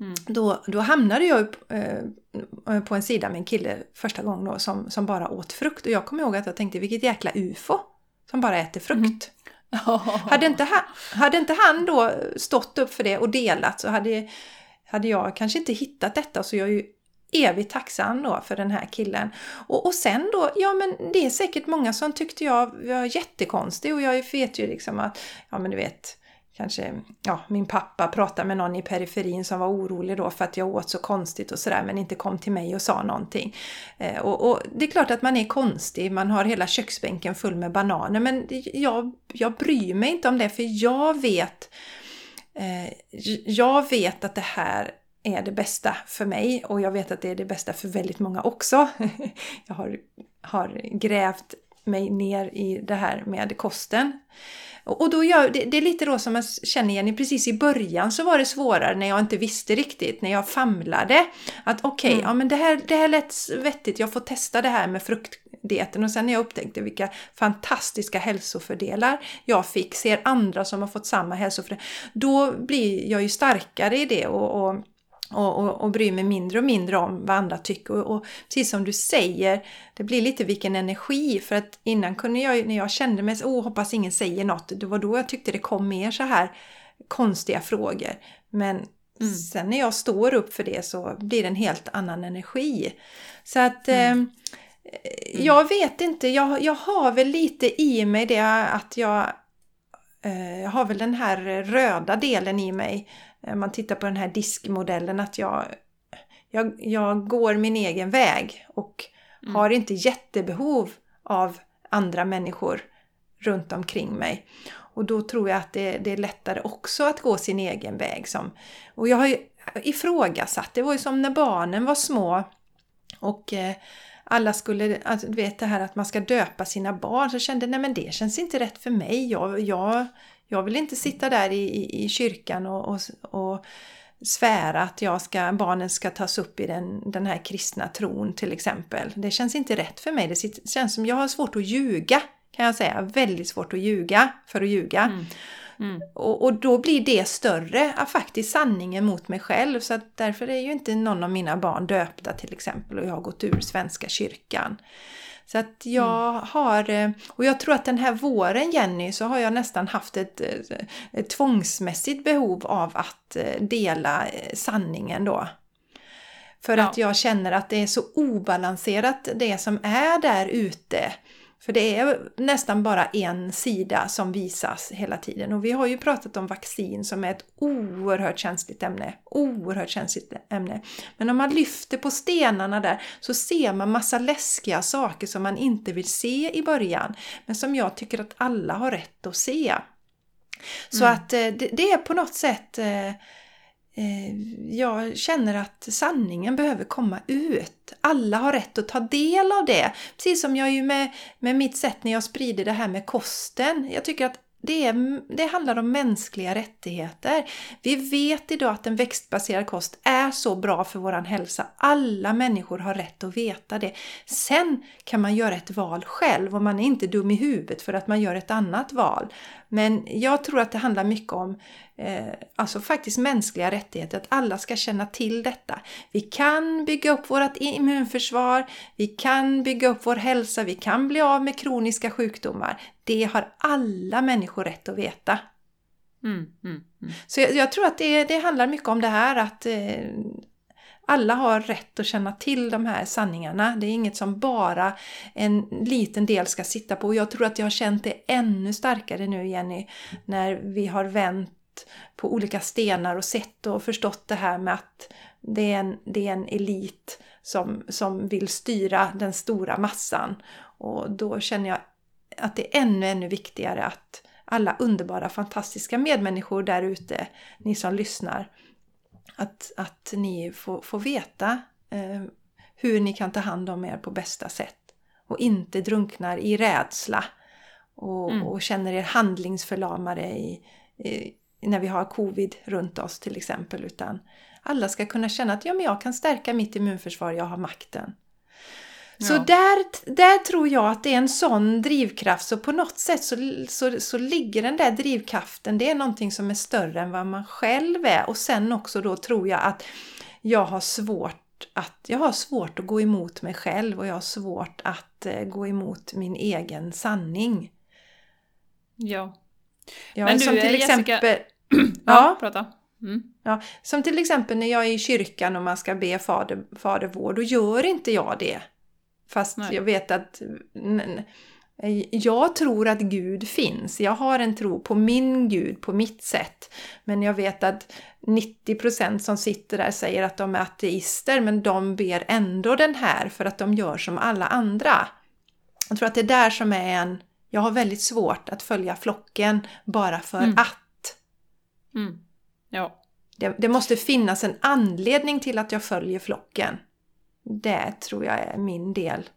Mm. Då, då hamnade jag eh, på en sida med en kille första gången då, som, som bara åt frukt. Och jag kommer ihåg att jag tänkte vilket jäkla ufo som bara äter frukt. Mm. Oh. Hade, inte han, hade inte han då stått upp för det och delat så hade, hade jag kanske inte hittat detta. Så jag är ju evigt tacksam då för den här killen. Och, och sen då, ja men det är säkert många som tyckte jag var jättekonstig och jag vet ju liksom att, ja men du vet, kanske, ja, min pappa pratade med någon i periferin som var orolig då för att jag åt så konstigt och sådär men inte kom till mig och sa någonting. Eh, och, och, det är klart att man är konstig, man har hela köksbänken full med bananer men jag, jag bryr mig inte om det för jag vet eh, jag vet att det här är det bästa för mig och jag vet att det är det bästa för väldigt många också. Jag har, har grävt mig ner i det här med kosten. Och då gör, det, det är lite då som jag känner igen, precis i början så var det svårare när jag inte visste riktigt, när jag famlade. Att okej, okay, mm. ja men det här, det här lät vettigt, jag får testa det här med fruktdieten. Och sen när jag upptäckte vilka fantastiska hälsofördelar jag fick, ser andra som har fått samma hälsofördelar, då blir jag ju starkare i det och, och och, och, och bryr mig mindre och mindre om vad andra tycker. Och, och, precis som du säger, det blir lite vilken energi. För att innan kunde jag, när jag kände mig så, oh, hoppas ingen säger något, det var då jag tyckte det kom mer så här konstiga frågor. Men mm. sen när jag står upp för det så blir det en helt annan energi. Så att mm. eh, jag vet inte, jag, jag har väl lite i mig det att jag eh, jag har väl den här röda delen i mig man tittar på den här diskmodellen att jag, jag, jag går min egen väg och mm. har inte jättebehov av andra människor runt omkring mig. Och då tror jag att det, det är lättare också att gå sin egen väg. Som, och jag har ju ifrågasatt, det var ju som när barnen var små och eh, alla skulle, alltså, du vet det här att man ska döpa sina barn, så kände jag nej men det känns inte rätt för mig. Jag, jag, jag vill inte sitta där i, i, i kyrkan och, och, och svära att jag ska, barnen ska tas upp i den, den här kristna tron till exempel. Det känns inte rätt för mig. Det känns som jag har svårt att ljuga kan jag säga. Väldigt svårt att ljuga för att ljuga. Mm. Mm. Och, och, då blir det större, faktiskt sanningen mot mig själv. Så att därför är ju inte någon av mina barn döpta till exempel och jag har gått ur Svenska kyrkan. Så att jag mm. har, eh, och jag tror att den här våren Jenny, så har jag nästan haft ett, ett tvångsmässigt behov av att dela sanningen då. För ja. att jag känner att det är så obalanserat det som är där ute. För det är nästan bara en sida som visas hela tiden. Och vi har ju pratat om vaccin som är ett oerhört känsligt ämne. Oerhört känsligt ämne. Men om man lyfter på stenarna där så ser man massa läskiga saker som man inte vill se i början. Men som jag tycker att alla har rätt att se. Så mm. att eh, det, är på något sätt Eh, Eh, jag känner att sanningen behöver komma ut. Alla har rätt att ta del av det. Precis som jag ju med, med mitt sätt när jag sprider det här med kosten. Jag tycker att det, är, det handlar om mänskliga rättigheter. Vi vet idag att en växtbaserad kost är så bra för vår hälsa. Alla människor har rätt att veta det. Sen kan man göra ett val själv och man är inte dum i huvudet för att man gör ett annat val. Men jag tror att det handlar mycket om eh, alltså faktiskt mänskliga rättigheter, att alla ska känna till detta. Vi kan bygga upp vårt immunförsvar, vi kan bygga upp vår hälsa, vi kan bli av med kroniska sjukdomar. Det har alla människor rätt att veta. Mm, mm, mm. Så jag, jag, tror att det, det handlar mycket om det här att eh, alla har rätt att känna till de här sanningarna. Det är inget som bara en liten del ska sitta på. Jag tror att jag har känt det ännu starkare nu Jenny, när vi har vänt på olika stenar och sett och förstått det här med att det är en, det är en elit som, som vill styra den stora massan. Och då känner jag att det är ännu, ännu viktigare att alla underbara, fantastiska medmänniskor där ute, ni som lyssnar, att, att ni får, får veta eh, hur ni kan ta hand om er på bästa sätt och inte drunknar i rädsla och, mm. och känner er handlingsförlamade i, i, när vi har covid runt oss till exempel utan alla ska kunna känna att ja, men jag kan stärka mitt immunförsvar, jag har makten. Så där, där tror jag att det är en sån drivkraft, så på något sätt så, så, så ligger den där drivkraften, det är någonting som är större än vad man själv är. Och sen också då tror jag att jag har svårt att jag har svårt att gå emot mig själv och jag har svårt att eh, gå emot min egen sanning. Ja. ja Men du, som till Jessica... exempel... ja, ja, prata. Mm. Ja, som till exempel när jag är i kyrkan och man ska be fader, fadervård, då gör inte jag det. Fast Nej. jag vet att jag tror att Gud finns. Jag har en tro på min Gud, på mitt sätt. Men jag vet att 90% som sitter där säger att de är ateister, men de ber ändå den här för att de gör som alla andra. Jag tror att det är där som är en... Jag har väldigt svårt att följa flocken bara för mm. att. Mm. Ja. Det, det måste finnas en anledning till att jag följer flocken. Det tror jag är min del.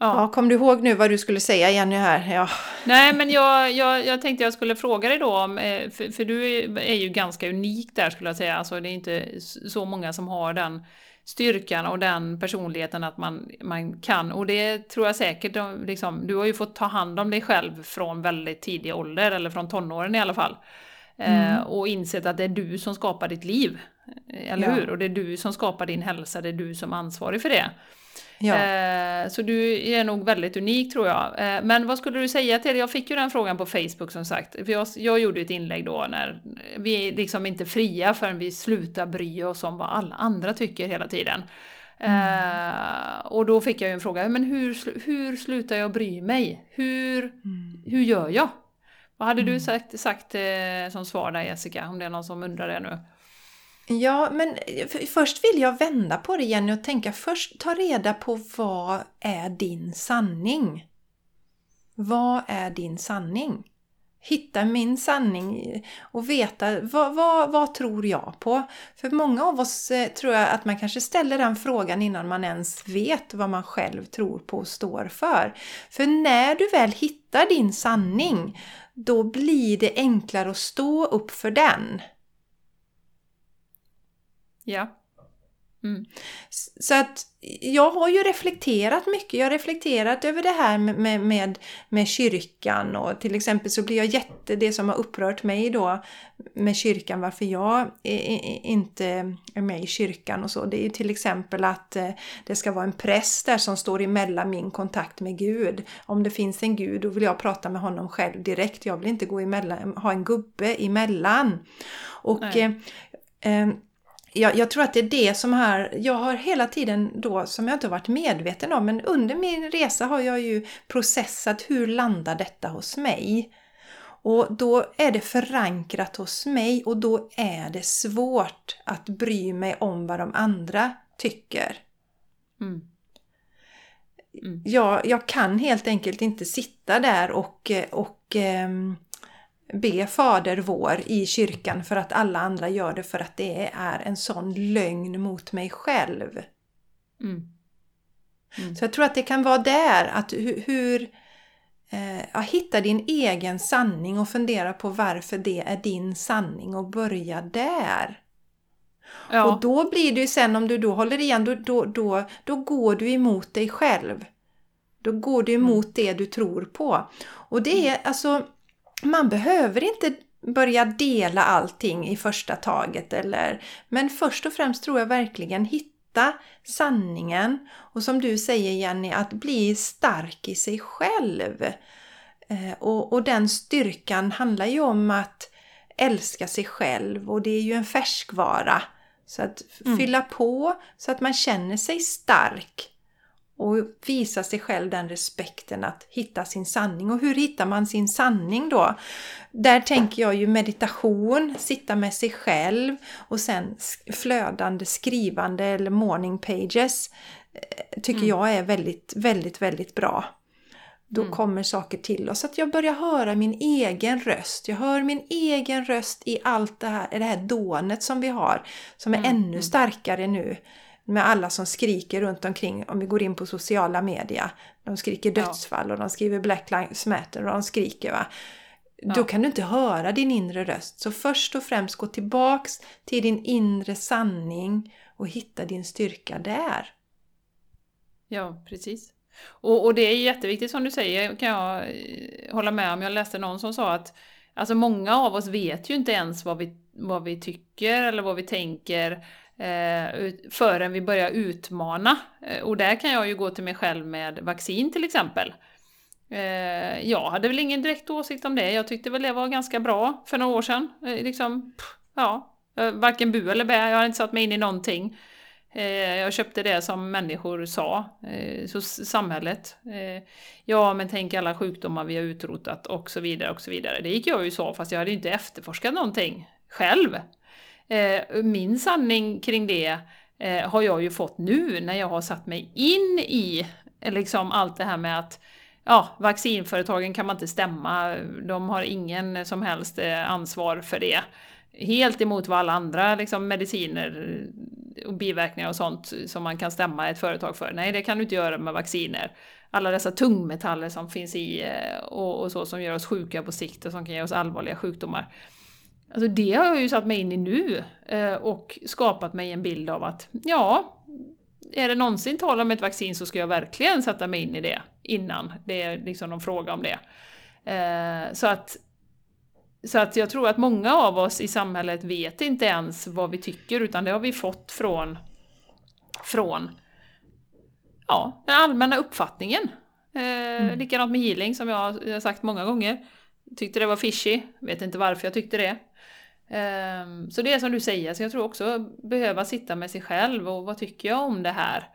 Ja. ja, kom du ihåg nu vad du skulle säga Jenny här? Ja. Nej, men jag, jag, jag tänkte jag skulle fråga dig då, om, eh, för, för, du är ju ganska unik där skulle jag säga. Alltså det är inte så många som har den styrkan och den personligheten att man, man kan. Och det tror jag säkert, liksom, du har ju fått ta hand om dig själv från väldigt tidig ålder, eller från tonåren i alla fall. Eh, mm. och insett att det är du som skapar ditt liv. Eller ja. hur? Och det är du som skapar din hälsa, det är du som är ansvarig för det. Ja. Eh, så du är nog väldigt unik tror jag. Eh, men vad skulle du säga till, jag fick ju den frågan på Facebook som sagt, för jag, jag gjorde ett inlägg då när vi är liksom inte fria förrän vi slutar bry oss om vad alla andra tycker hela tiden. Mm. Eh, och då fick jag ju en fråga, men hur, hur slutar jag bry mig? Hur, mm. hur gör jag? Vad hade mm. du sagt, sagt eh, som svar där Jessica, om det är någon som undrar det nu? Ja, men först vill jag vända på det Jenny och tänka först ta reda på vad är din sanning? Vad är din sanning? Hitta min sanning och veta vad, vad, vad tror jag på? För många av oss eh, tror jag att man kanske ställer den frågan innan man ens vet vad man själv tror på och står för. För när du väl hittar din sanning, då blir det enklare att stå upp för den. Ja. Mm. Så att jag har ju reflekterat mycket. Jag har reflekterat över det här med, med, med, kyrkan och till exempel så blir jag jätte, det som har upprört mig då med kyrkan, varför jag inte är med i kyrkan och så. Det är ju till exempel att eh, det ska vara en präst där som står emellan min kontakt med Gud. Om det finns en Gud då vill jag prata med honom själv direkt. Jag vill inte gå emellan, ha en gubbe emellan. Och eh, eh, jag, jag, tror att det är det som har, jag har hela tiden då, som jag inte varit medveten om, men under min resa har jag ju processat hur landar detta hos mig? Och då är det förankrat hos mig och då är det svårt att bry mig om vad de andra tycker. Mm. Mm. Jag, jag kan helt enkelt inte sitta där och, och um, be Fader vår i kyrkan för att alla andra gör det för att det är en sån lögn mot mig själv. Mm. Mm. Så jag tror att det kan vara där, att hur, hur eh, hitta din egen sanning och fundera på varför det är din sanning och börja där. Ja. Och då blir det ju sen om du då håller igen, då, då, då, då går du emot dig själv. Då går du emot mm. det du tror på. Och det är alltså man behöver inte börja dela allting i första taget eller men först och främst tror jag verkligen hitta sanningen och som du säger Jenny att bli stark i sig själv. Eh, och, och den styrkan handlar ju om att älska sig själv och det är ju en färskvara. Så att mm. fylla på så att man känner sig stark och visa sig själv den respekten att hitta sin sanning. Och hur hittar man sin sanning då? Där tänker jag ju meditation, sitta med sig själv och sen flödande skrivande eller morning pages eh, tycker mm. jag är väldigt, väldigt, väldigt bra. Då mm. kommer saker till oss. Att jag börjar höra min egen röst. Jag hör min egen röst i allt det här, det här dånet som vi har. Som är mm. ännu mm. starkare nu med alla som skriker runt omkring om vi går in på sociala media. De skriker dödsfall ja. och de skriver Black Lives Matter och de skriker va. Ja. Då kan du inte höra din inre röst. Så först och främst gå tillbaks till din inre sanning och hitta din styrka där. Ja, precis. Och, och det är jätteviktigt som du säger, kan jag eh, hålla med om. Jag läste någon som sa att alltså många av oss vet ju inte ens vad vi, vad vi tycker eller vad vi tänker eh, förrän vi börjar utmana. Eh, och där kan jag ju gå till mig själv med vaccin till exempel. Eh, jag hade väl ingen direkt åsikt om det. Jag tyckte väl det var ganska bra för några år sedan. Eh, liksom, ja, eh, varken bu eller bä. Jag har inte satt mig in i någonting. Eh, jag köpte det som människor sa, så samhället. Ja, men tänk alla sjukdomar vi har utrotat och så vidare och så vidare. Det gick jag ju så, fast jag hade inte efterforskat någonting själv. Eh, min sanning kring det eh, har jag ju fått nu när jag har satt mig in i eh, liksom allt det här med att ja, vaccinföretagen kan man inte stämma, de har ingen som helst eh, ansvar för det. Helt emot vad alla andra liksom, mediciner eh, och biverkningar och sånt som man kan stämma ett företag för. Nej, det kan du inte göra med vacciner. Alla dessa tungmetaller som finns i och, och så som gör oss sjuka på sikt och som kan ge oss allvarliga sjukdomar. Alltså det har jag ju satt mig in i nu eh, och skapat mig en bild av att ja, är det någonsin tal om ett vaccin så ska jag verkligen sätta mig in i det innan det är liksom någon fråga om det. Eh, så att, så att jag tror att många av oss i samhället vet inte ens vad vi tycker utan det har vi fått från, från ja, den allmänna uppfattningen. Eh, mm. Likadant med healing som jag har sagt många gånger. Tyckte det var fishy, vet inte varför jag tyckte det. Um, så det är som du säger, så jag tror också behöva sitta med sig själv och vad tycker jag om det här?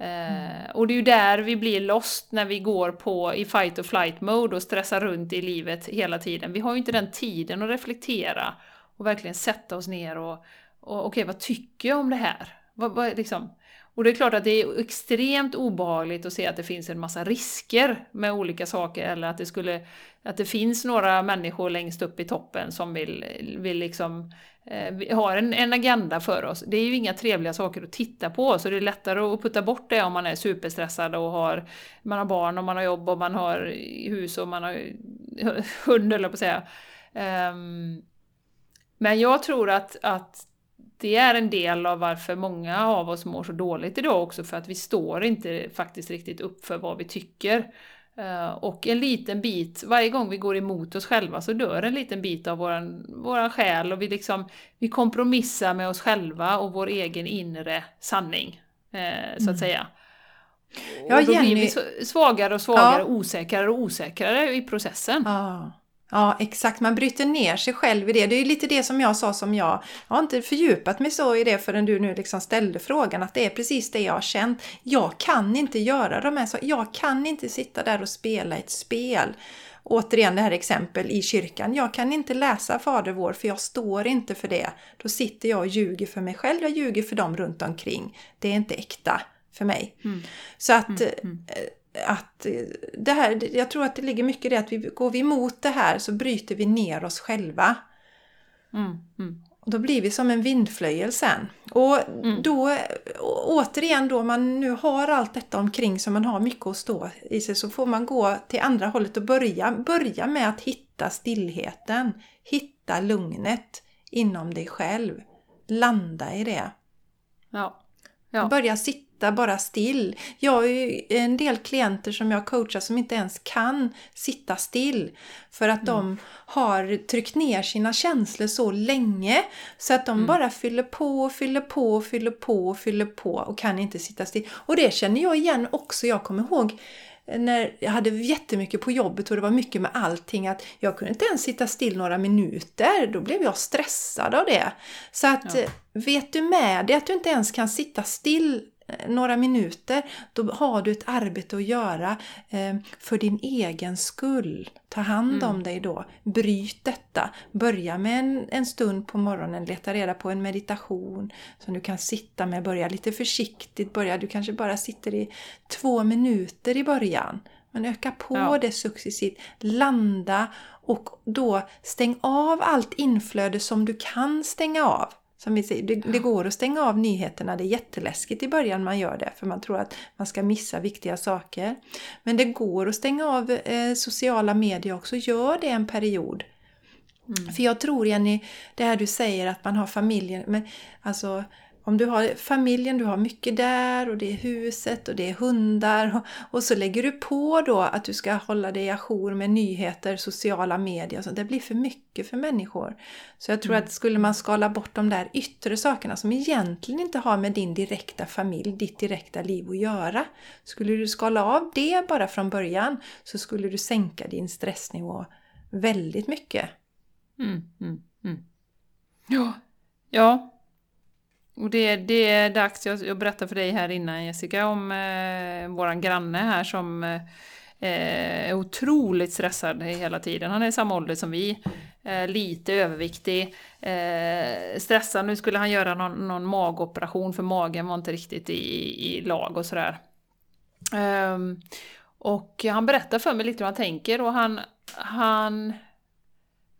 Uh, Och det är ju där vi blir lost när vi går på i fight or flight mode och stressar runt i livet hela tiden. Vi har ju inte den tiden att reflektera och verkligen sätta oss ner och, och okej, okay, vad tycker jag om det här? Vad, vad, liksom, och det är klart att det är extremt obehagligt att se att det finns en massa risker med olika saker eller att det skulle att det finns några människor längst upp i toppen som vill, vill liksom eh, har en, en agenda för oss. Det är ju inga trevliga saker att titta på så det är lättare att putta bort det om man är superstressad och har, man har barn och man har jobb och man har hus och man har hund eller på att säga. Um, men jag tror att, att det är en del av varför många av oss mår så dåligt idag också, för att vi står inte faktiskt riktigt upp för vad vi tycker. Eh, och en liten bit, varje gång vi går emot oss själva så dör en liten bit av våran, våran själ och vi, liksom, vi kompromissar med oss själva och vår egen inre sanning, eh, så att mm. säga. Ja, och då Jenny... blir vi svagare och svagare, ja. osäkrare och osäkrare i processen. Ja. Ja, exakt. Man bryter ner sig själv i det. Det är lite det som jag sa som jag, jag har inte fördjupat mig så i det förrän du nu liksom ställde frågan, att det är precis det jag har känt. Jag kan inte göra de här sakerna. Jag kan inte sitta där och spela ett spel. Återigen det här exempel i kyrkan. Jag kan inte läsa Fader vår för jag står inte för det. Då sitter jag och ljuger för mig själv, jag ljuger för dem runt omkring. Det är inte äkta för mig. Mm. Så att mm. Mm att det här, jag tror att det ligger mycket i det att vi, går vi emot det här så bryter vi ner oss själva. Mm, mm. Och då blir vi som en vindflöjel sen. Och mm. då, återigen då, man nu har allt detta omkring så man har mycket att stå i sig, så får man gå till andra hållet och börja, börja med att hitta stillheten. Hitta lugnet inom dig själv. Landa i det. Ja. ja. Börja sitta sitta bara still. Jag har ju en del klienter som jag coachar som inte ens kan sitta still. För att mm. de har tryckt ner sina känslor så länge så att de mm. bara fyller på, fyller på, fyller på, fyller på och kan inte sitta still. Och det känner jag igen också. Jag kommer ihåg när jag hade jättemycket på jobbet och det var mycket med allting att jag kunde inte ens sitta still några minuter. Då blev jag stressad av det. Så att ja. vet du med dig att du inte ens kan sitta still några minuter, då har du ett arbete att göra eh, för din egen skull. Ta hand om mm. dig då. Bryt detta. Börja med en, en stund på morgonen, leta reda på en meditation som du kan sitta med. Börja lite försiktigt. Börja, du kanske bara sitter i två minuter i början. Men öka på ja. det successivt. Landa och då stäng av allt inflöde som du kan stänga av. Som vi säger, det, det, går att stänga av nyheterna. Det är jätteläskigt i början man gör det för man tror att man ska missa viktiga saker. Men det går att stänga av eh, sociala medier också. Gör det en period. Mm. För jag tror Jenny, det här du säger att man har familjen, men alltså om du har familjen, du har mycket där och det är huset och det är hundar och, och så lägger du på då att du ska hålla dig ajour med nyheter, sociala medier. Så det blir för mycket för människor. Så jag tror mm. att skulle man skala bort de där yttre sakerna som egentligen inte har med din direkta familj, ditt direkta liv att göra. Skulle du skala av det bara från början så skulle du sänka din stressnivå väldigt mycket. Mm, mm, mm. ja, ja, och det, det är dags, jag, jag berättade för dig här innan Jessica om eh, våran granne här som eh, är otroligt stressad hela tiden. Han är i samma ålder som vi, eh, lite överviktig, eh, stressad. Nu skulle han göra någon, någon magoperation för magen var inte riktigt i, i lag och sådär. Ehm, och han berättar för mig lite hur han tänker och han, han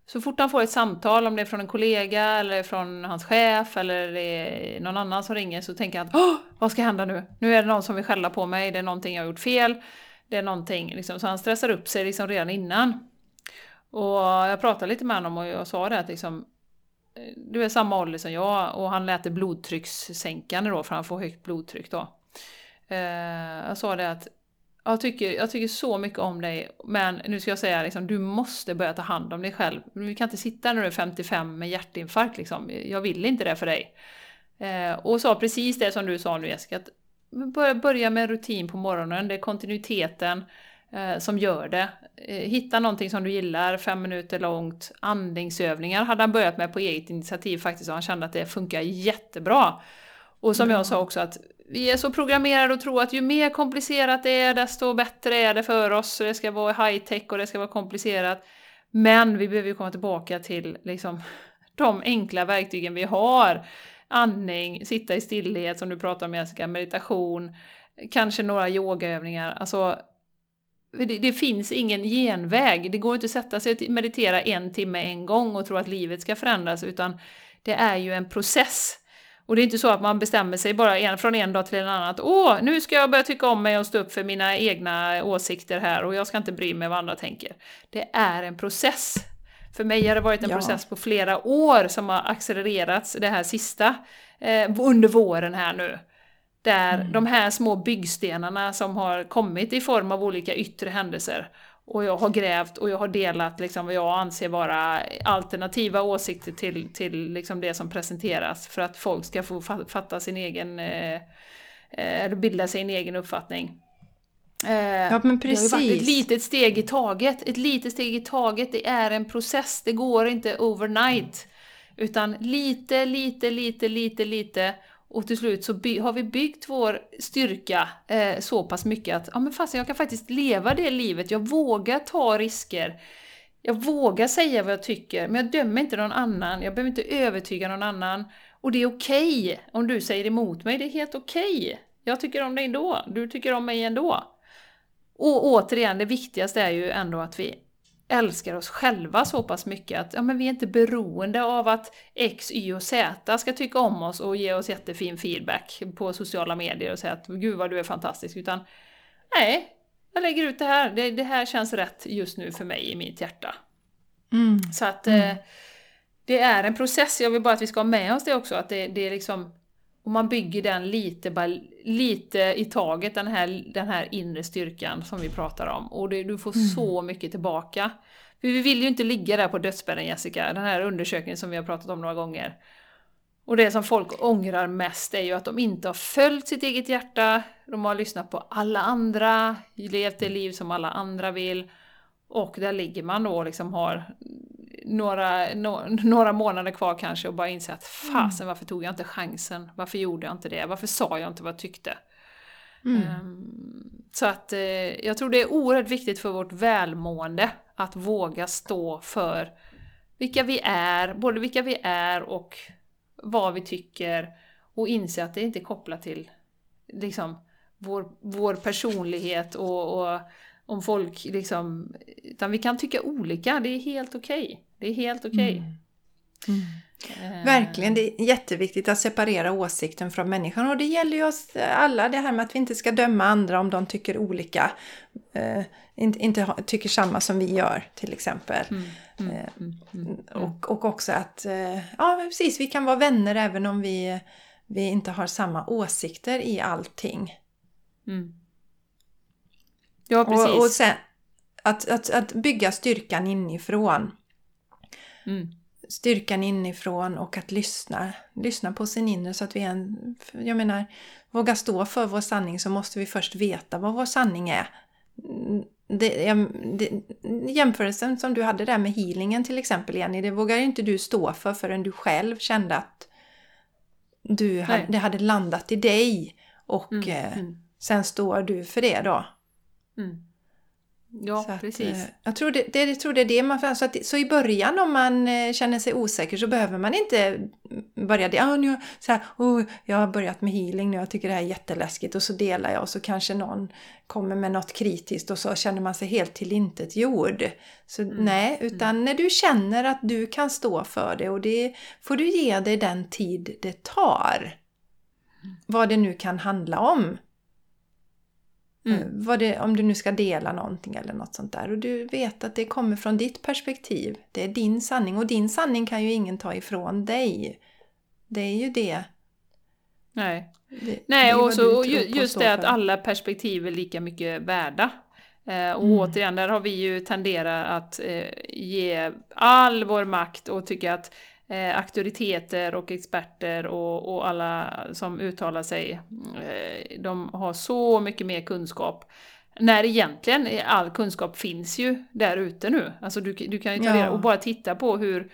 så fort han får ett samtal, om det är från en kollega eller från hans chef eller det är någon annan som ringer så tänker han att vad ska hända nu? Nu är det någon som vill skälla på mig, det är någonting jag har gjort fel. Det är någonting, liksom, så han stressar upp sig liksom redan innan. Och jag pratade lite med honom och jag sa det att liksom, du är samma ålder som jag och han lät det blodtryckssänkande då för han får högt blodtryck då. Eh, jag sa det att jag tycker, jag tycker så mycket om dig, men nu ska jag säga liksom, du måste börja ta hand om dig själv. Du kan inte sitta när du är 55 med hjärtinfarkt liksom. Jag vill inte det för dig. Eh, och sa precis det som du sa nu Jessica, att börja, börja med rutin på morgonen, det är kontinuiteten eh, som gör det. Eh, hitta någonting som du gillar, fem minuter långt, andningsövningar hade han börjat med på eget initiativ faktiskt och han kände att det funkar jättebra. Och som jag sa också att vi är så programmerade att tro att ju mer komplicerat det är, desto bättre är det för oss. Det ska vara high tech och det ska vara komplicerat. Men vi behöver ju komma tillbaka till liksom, de enkla verktygen vi har. Andning, sitta i stillhet som du pratar om Jessica, meditation, kanske några yogaövningar. Alltså, det, det, finns ingen genväg. Det går inte att sätta sig och meditera en timme en gång och tro att livet ska förändras, utan det är ju en process. Och det är inte så att man bestämmer sig bara en, från en dag till en annan att åh, nu ska jag börja tycka om mig och stå upp för mina egna åsikter här och jag ska inte bry mig vad andra tänker. Det är en process. För mig har det varit en Ja. process på flera år som har accelererats det här sista, eh, under våren här nu. Där Mm. de här små byggstenarna som har kommit i form av olika yttre händelser och jag har grävt och jag har delat liksom vad jag anser vara alternativa åsikter till, till liksom det som presenteras för att folk ska få fa- fatta sin egen, eh, eh, eller bilda sig en egen uppfattning. Eh, Ja, men Det har varit ett precis. litet steg i taget. Ett litet steg i taget, det är en process, det går inte overnight. Utan lite, lite, lite, lite, lite och till slut så by- har vi byggt vår styrka eh, så pass mycket att ja, men fast jag kan faktiskt leva det livet, jag vågar ta risker. Jag vågar säga vad jag tycker, men jag dömer inte någon annan, jag behöver inte övertyga någon annan. Och det är okej om du säger emot mig, det är helt okej. Jag tycker om dig ändå, du tycker om mig ändå. Och återigen, det viktigaste är ju ändå att vi älskar oss själva så pass mycket att ja, men vi är inte beroende av att X, Y och Z ska tycka om oss och ge oss jättefin feedback på sociala medier och säga att gud vad du är fantastisk, utan nej, jag lägger ut det här, det, det här känns rätt just nu för mig i mitt hjärta. Mm. Så att eh, det är en process, jag vill bara att vi ska ha med oss det också, att det, det är liksom om man bygger den lite, bara lite i taget, den här, den här inre styrkan som vi pratar om. Och det, du får så mycket tillbaka. För vi vill ju inte ligga där på dödsbädden Jessica, den här undersökningen som vi har pratat om några gånger. Och det som folk ångrar mest är ju att de inte har följt sitt eget hjärta, de har lyssnat på alla andra, levt det liv som alla andra vill. Och där ligger man då och liksom har några, no, några månader kvar kanske och bara inser att fasen varför tog jag inte chansen? Varför gjorde jag inte det? Varför sa jag inte vad jag tyckte? Mm. Ehm, så att eh, jag tror det är oerhört viktigt för vårt välmående att våga stå för vilka vi är, både vilka vi är och vad vi tycker och inse att det inte är kopplat till liksom, vår, vår personlighet och, och om folk liksom... Utan vi kan tycka olika, det är helt okej. Det är helt okej. Eh, Verkligen, det är jätteviktigt att separera åsikten från människan och det gäller ju oss alla det här med att vi inte ska döma andra om de tycker olika. Eh, inte inte ha, tycker samma som vi gör till exempel. Mm, mm, Eh, mm, mm. Och, och också att, eh, ja precis, vi kan vara vänner även om vi, vi inte har samma åsikter i allting. Mm. Ja, precis. Och, och sen att, att, att bygga styrkan inifrån. Mm. Styrkan inifrån och att lyssna. Lyssna på sin inre så att vi är en, jag menar, våga stå för vår sanning så måste vi först veta vad vår sanning är. Mm, Det, det, jämförelsen som du hade där med healingen till exempel Jenny, det vågar inte du stå för förrän du själv kände att du hade, det hade landat i dig. Och Mm, eh, mm, sen står du för det då. mm. Ja, Så precis. eh, jag, tror det, det, jag tror det är det man får... Så, att, så i början om man eh, känner sig osäker så behöver man inte börja det. Ah, nu, så här, oh, jag har börjat med healing nu, jag tycker det här är jätteläskigt och så delar jag och så kanske någon kommer med något kritiskt och så känner man sig helt tillintetgjord. Så Mm, nej, utan när du känner att du kan stå för det och det får du ge dig den tid det tar. Vad det nu kan handla om. Mm. Eh, det, om du nu ska dela någonting eller något sånt där. Och du vet att det kommer från ditt perspektiv. Det är din sanning. Och din sanning kan ju ingen ta ifrån dig. Det är ju det. Nej. det det Nej, är och, så, och just det att alla perspektiv är lika mycket värda. Eh, och Mm. återigen, där har vi ju tenderat att eh, ge all vår makt och tycka att eh, auktoriteter och experter och, och alla som uttalar sig, eh, de har så mycket mer kunskap. När egentligen all kunskap finns ju där ute nu. Alltså du, du kan ju ta Ja. reda och bara titta på hur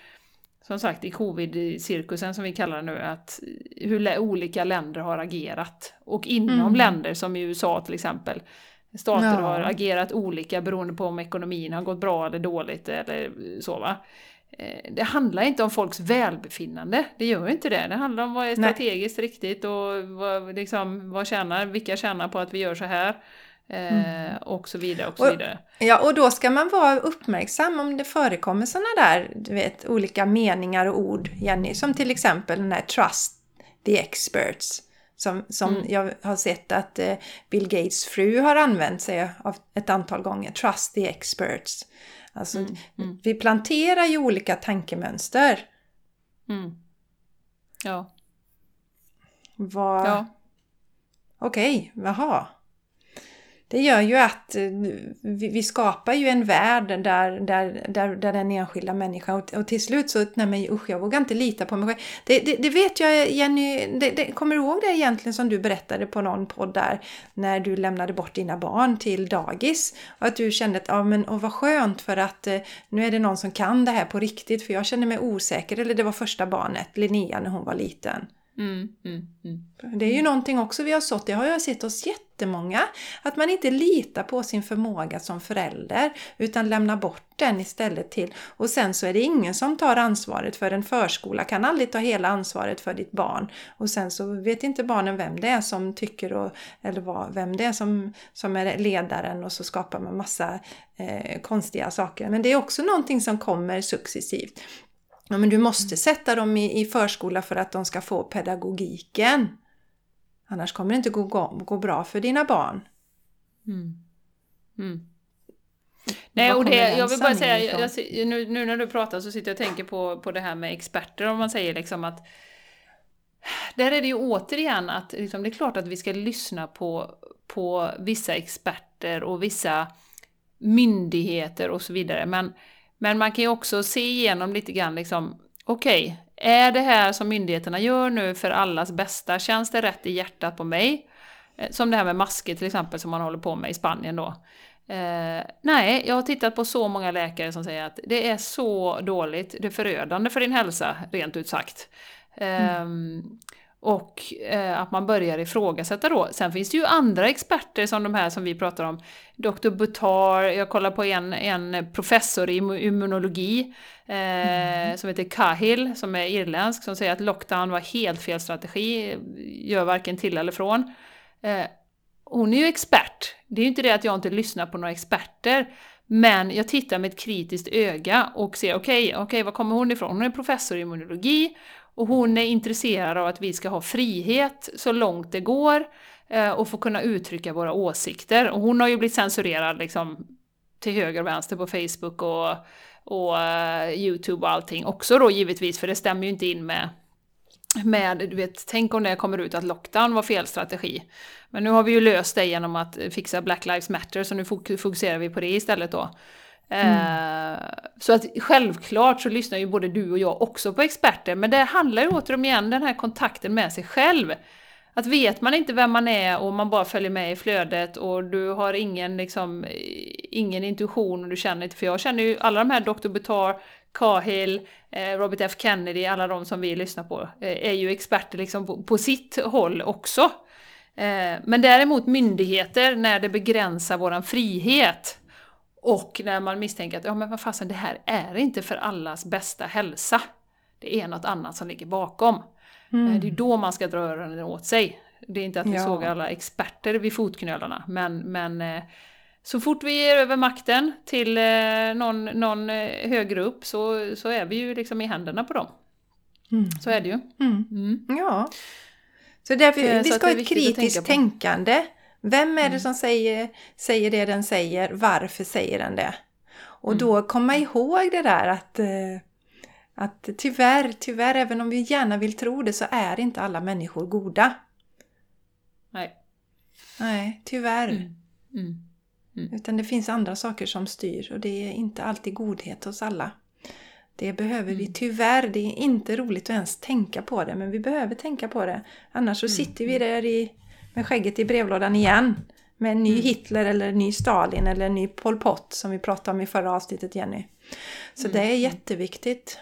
som sagt i covid-cirkusen som vi kallar det nu, att hur olika länder har agerat. Och inom Mm. länder som i USA till exempel. Stater Ja. har agerat olika beroende på om ekonomin har gått bra eller dåligt eller så va. Eh, Det handlar inte om folks välbefinnande, det gör inte det. Det handlar om vad är Nej. strategiskt riktigt och vad, liksom, vad tjänar, vilka tjänar på att vi gör så här. Eh, Och så vidare och så Och- vidare. Ja, och då ska man vara uppmärksam om det förekommer sådana där, du vet, olika meningar och ord, Jenny. Som till exempel den här Trust the experts. Som, som Mm. jag har sett att eh, Bill Gates fru har använt sig av ett antal gånger. Trust the experts. Alltså, mm, mm. vi planterar ju olika tankemönster. Mm. Ja. Vad... Ja. Okej, okay, jaha det gör ju att eh, vi, skapar ju en värld där, där, där, där den enskilda människan och, till slut så, nej men usch jag vågar inte lita på mig själv. Det, det, det vet jag Jenny, det, det, kommer du ihåg det egentligen som du berättade på någon podd där när du lämnade bort dina barn till dagis? Och att du kände att ja men och vad skönt för att eh, nu är det någon som kan det här på riktigt för jag känner mig osäker. Eller det var första barnet, Linnea, när hon var liten. Mm, mm, mm. Det är ju någonting också vi har sått, det har jag sett hos jättemånga, att man inte litar på sin förmåga som förälder utan lämnar bort den istället till och sen så är det ingen som tar ansvaret för en förskola kan aldrig ta hela ansvaret för ditt barn och sen så vet inte barnen vem det är som tycker och, eller vad, vem det är som, som är ledaren och så skapar man massa eh, konstiga saker. Men det är också någonting som kommer successivt. Ja, men du måste sätta dem i, i förskola för att de ska få pedagogiken. Annars kommer det inte gå, gå, gå bra för dina barn. Mm. Mm. Nej, och det, jag vill bara säga, jag, nu, nu, när du pratar så sitter jag och tänker på, på det här med experter, om man säger liksom att där är det ju återigen att liksom, det är klart att vi ska lyssna på, på vissa experter och vissa myndigheter och så vidare, men men man kan ju också se igenom lite grann liksom, okej, okay, är det här som myndigheterna gör nu för allas bästa? Känns det rätt i hjärtat på mig? Eh, som det här med masker till exempel som man håller på med i Spanien då. Eh, nej, jag har tittat på så många läkare som säger att det är så dåligt, det är förödande för din hälsa, rent ut sagt. Mm. Och eh, att man börjar ifrågasätta då. Sen finns det ju andra experter som de här som vi pratar om. Dr. Butar, jag kollar på en, en professor i immunologi eh, mm. som heter Cahill, som är irländsk, som säger att lockdown var helt fel strategi, gör varken till eller från. Eh, hon är ju expert. Det är ju inte det att jag inte lyssnar på några experter. Men jag tittar med ett kritiskt öga och ser, okej, okay, okay, var kommer hon ifrån? Hon är professor i immunologi och hon är intresserad av att vi ska ha frihet så långt det går eh, och få kunna uttrycka våra åsikter. Och hon har ju blivit censurerad liksom till höger och vänster på Facebook och, och uh, Youtube och allting också då givetvis, för det stämmer ju inte in med med, du vet, tänk om det kommer ut att lockdown var fel strategi. Men nu har vi ju löst det genom att fixa Black Lives Matter, så nu fokuserar vi på det istället då. Mm. Eh, så att självklart så lyssnar ju både du och jag också på experter, men det handlar ju återigen om den här kontakten med sig själv. Att vet man inte vem man är och man bara följer med i flödet och du har ingen, liksom, eh, ingen intuition och du känner inte, för jag känner ju alla de här Dr. Butar, Cahill, eh, Robert F Kennedy, alla de som vi lyssnar på, eh, är ju experter liksom på, på sitt håll också. Eh, men däremot myndigheter, när det begränsar våran frihet, och när man misstänker att ja, men vad fasen, det här är inte för allas bästa hälsa. Det är något annat som ligger bakom. Mm. Det är då man ska dra öronen åt sig. Det är inte att vi ja. sågar alla experter vid fotknölarna, men, men eh, så fort vi ger över makten till eh, någon, någon högre upp så, så är vi ju liksom i händerna på dem. Mm. Så är det ju. Mm. mm. Ja. Så därför, vi ska ha ett kritiskt tänkande vem är det mm. som säger, säger det den säger? Varför säger den det? Och mm. då komma ihåg det där att, eh, att tyvärr, tyvärr, även om vi gärna vill tro det så är inte alla människor goda. Nej. Nej, tyvärr. Mm. Mm. Mm. Utan det finns andra saker som styr och det är inte alltid godhet hos alla. Det behöver vi tyvärr. Det är inte roligt att ens tänka på det, men vi behöver tänka på det. Annars så sitter vi där i med skägget i brevlådan igen. Med en ny mm. Hitler eller en ny Stalin eller en ny Pol Pot som vi pratade om i förra avsnittet Jenny. Så mm. det är jätteviktigt.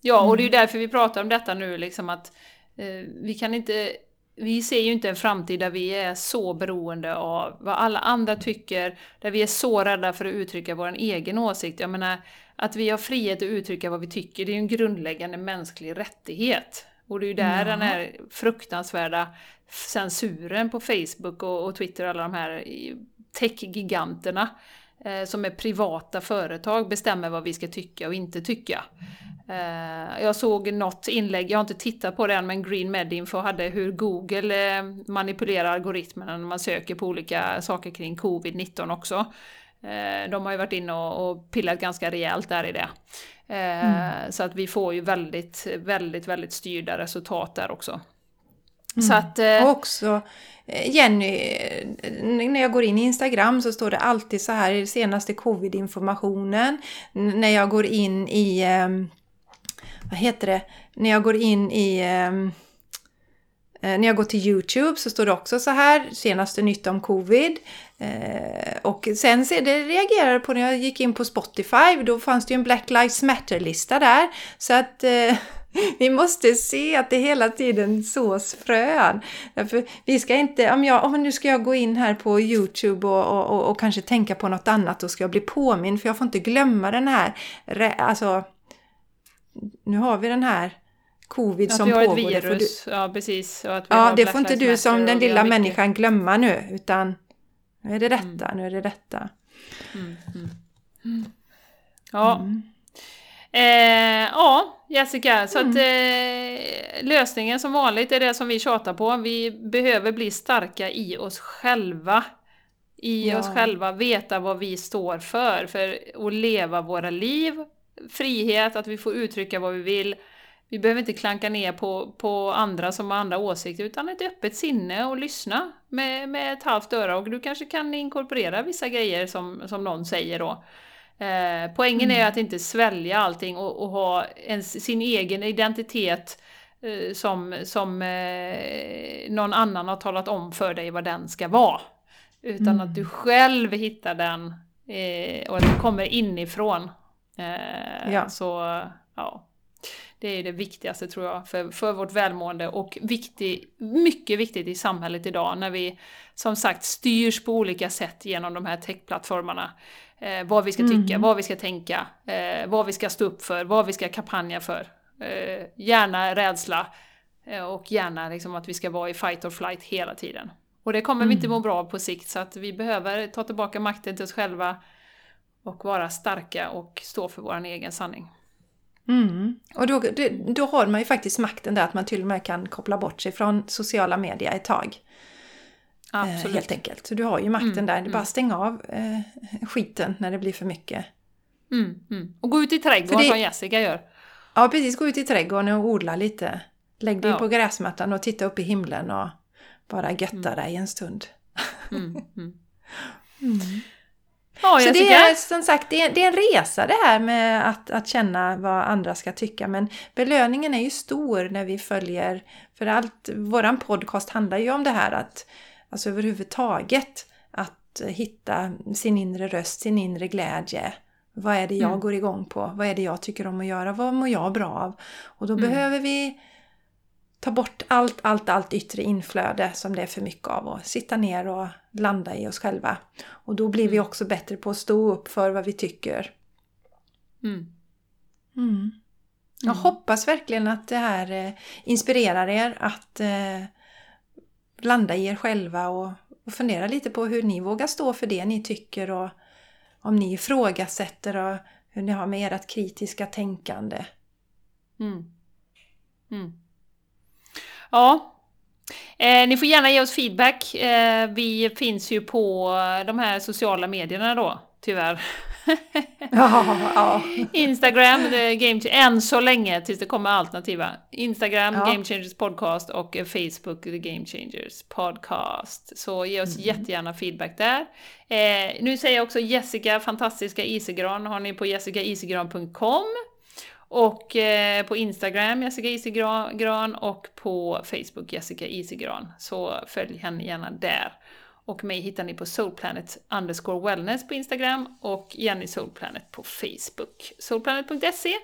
Ja, och det är ju därför vi pratar om detta nu, liksom att eh, vi kan inte vi ser ju inte en framtid där vi är så beroende av vad alla andra tycker, där vi är så rädda för att uttrycka vår egen åsikt. Jag menar, att vi har frihet att uttrycka vad vi tycker, det är ju en grundläggande mänsklig rättighet. Och det är ju där mm. den här fruktansvärda censuren på Facebook och, och Twitter och alla de här techgiganterna eh, som är privata företag bestämmer vad vi ska tycka och inte tycka. Eh, jag såg något inlägg, jag har inte tittat på det än, men Green Medinfo hade hur Google eh, manipulerar algoritmerna när man söker på olika saker kring covid-19 också. Eh, de har ju varit inne och, och pillat ganska rejält där i det. Mm. Så att vi får ju väldigt, väldigt, väldigt styrda resultat där också. Mm. Så att, eh, och också Jenny, när jag går in i Instagram så står det alltid så här senaste covid-informationen. När jag går in i, vad heter det, när jag går in i när jag går till Youtube så står det också så här, senaste nytt om covid. Eh, och sen det reagerade på när jag gick in på Spotify, då fanns det ju en Black Lives Matter-lista där. Så att eh, vi måste se att det hela tiden sås frön. Därför vi ska inte, om, jag, om nu ska jag gå in här på Youtube och, och, och, och kanske tänka på något annat, då ska jag bli påmind för jag får inte glömma den här, alltså, nu har vi den här covid att som pågår. Att vi har ett virus, du, ja precis. Och att vi ja, det får inte du som den lilla människan glömma nu, utan nu är det detta, mm. nu är det detta. Mm, mm. mm. Ja. Eh, ja, Jessica, så att mm. eh, lösningen som vanligt är det som vi tjatar på. Vi behöver bli starka i oss själva. I ja. oss själva, veta vad vi står för, för att leva våra liv. Frihet, att vi får uttrycka vad vi vill. Vi behöver inte klanka ner på, på andra som har andra åsikter, utan ett öppet sinne och lyssna med, med ett halvt öra. Och du kanske kan inkorporera vissa grejer som, som någon säger då. Eh, poängen mm. är att inte svälja allting och, och ha en, sin egen identitet eh, som, som eh, någon annan har talat om för dig vad den ska vara. Utan mm. att du själv hittar den eh, och att det kommer inifrån. Eh, ja. Så, ja. Det är det viktigaste tror jag för, för vårt välmående och viktig, mycket viktigt i samhället idag när vi som sagt styrs på olika sätt genom de här techplattformarna. Eh, vad vi ska tycka, mm. vad vi ska tänka, eh, vad vi ska stå upp för, vad vi ska kampanja för. Eh, gärna rädsla eh, och gärna liksom att vi ska vara i fight or flight hela tiden. Och det kommer mm. vi inte må bra av på sikt så att vi behöver ta tillbaka makten till oss själva och vara starka och stå för vår egen sanning. Mm. Och då, då har man ju faktiskt makten där att man till och med kan koppla bort sig från sociala medier ett tag. Eh, Absolut. helt enkelt. Så du har ju makten mm, där. Det är bara mm. stänga av eh, skiten när det blir för mycket. Mm, mm. och gå ut i trädgården det, som Jessica gör. Ja, precis. Gå ut i trädgården och odla lite. Lägg dig ja. på gräsmattan och titta upp i himlen och bara götta mm. dig en stund. Ja, så det är som sagt det är, det är, en resa det här med att, att känna vad andra ska tycka. Men belöningen är ju stor när vi följer, för allt, våran podcast handlar ju om det här att, alltså överhuvudtaget, att hitta sin inre röst, sin inre glädje. Vad är det jag mm. går igång på? Vad är det jag tycker om att göra? Vad mår jag bra av? Och då mm. behöver vi ta bort allt, allt, allt yttre inflöde som det är för mycket av och sitta ner och landa i oss själva. Och då blir vi mm. också bättre på att stå upp för vad vi tycker. Mm. Mm. Jag mm. hoppas verkligen att det här eh, inspirerar er att eh, landa i er själva och, och fundera lite på hur ni vågar stå för det ni tycker och om ni ifrågasätter och hur ni har med ert kritiska tänkande. Mm. Ja. Eh, ni får gärna ge oss feedback. Eh, vi finns ju på de här sociala medierna då, tyvärr. ja, ja. Instagram, Game än så länge tills det kommer alternativa. Instagram, ja. Game Changers Podcast och Facebook, The Game Changers Podcast. Så ge oss mm. jättegärna feedback där. Eh, nu säger jag också Jessica, fantastiska Isegran, har ni på jessicaisigran.com. Och eh, på Instagram Jessica Isigran och på Facebook Jessica Isigran. Så följ henne gärna där. Och mig hittar ni på soulplanet underscore wellness på Instagram och Jenny Soulplanet på Facebook. Soulplanet.se.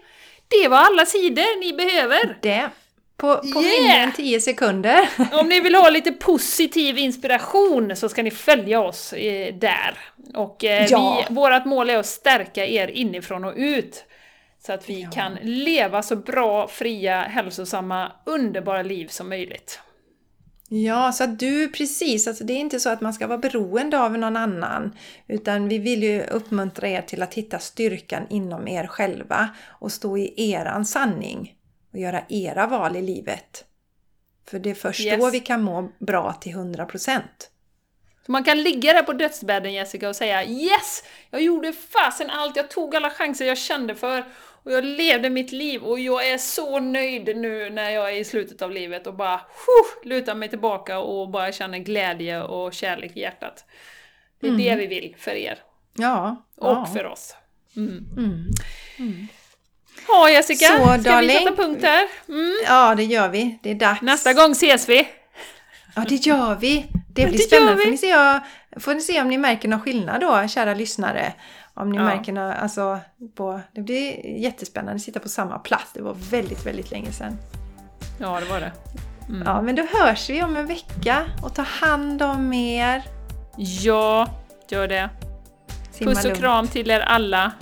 Det var alla sidor ni behöver! Det! På, på yeah. mindre än 10 sekunder. Om ni vill ha lite positiv inspiration så ska ni följa oss eh, där. Och eh, ja. vi, vårat mål är att stärka er inifrån och ut. Så att vi ja. kan leva så bra, fria, hälsosamma, underbara liv som möjligt. Ja, så att du precis, alltså det är inte så att man ska vara beroende av någon annan. Utan vi vill ju uppmuntra er till att hitta styrkan inom er själva och stå i eran sanning och göra era val i livet. För det är först yes. då vi kan må bra till 100%. Så man kan ligga där på dödsbädden Jessica och säga Yes! Jag gjorde fasen allt, jag tog alla chanser jag kände för och jag levde mitt liv och jag är så nöjd nu när jag är i slutet av livet och bara huh, lutar mig tillbaka och bara känner glädje och kärlek i hjärtat. Det är Mm. det vi vill för er. Ja. Och ja. för oss. Mm. Mm. Ja Jessica, Så, ska darling. vi sätta punkt här? Mm. Ja, det gör vi. Det är dags. Nästa gång ses vi! Ja, det gör vi. Det blir det spännande. vi. Får ni, se, får ni se om ni märker någon skillnad då, kära lyssnare. Om ni Ja. märker något, alltså, på, det blir jättespännande att sitta på samma plats. Det var väldigt, väldigt länge sedan. Ja, det var det. Mm. Ja, men då hörs vi om en vecka och ta hand om er. Ja, gör det. Simma Puss och lugnt. kram till er alla.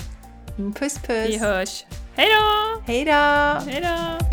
Mm, Puss Vi puss. hörs. Hej då! Hej då! Hej då!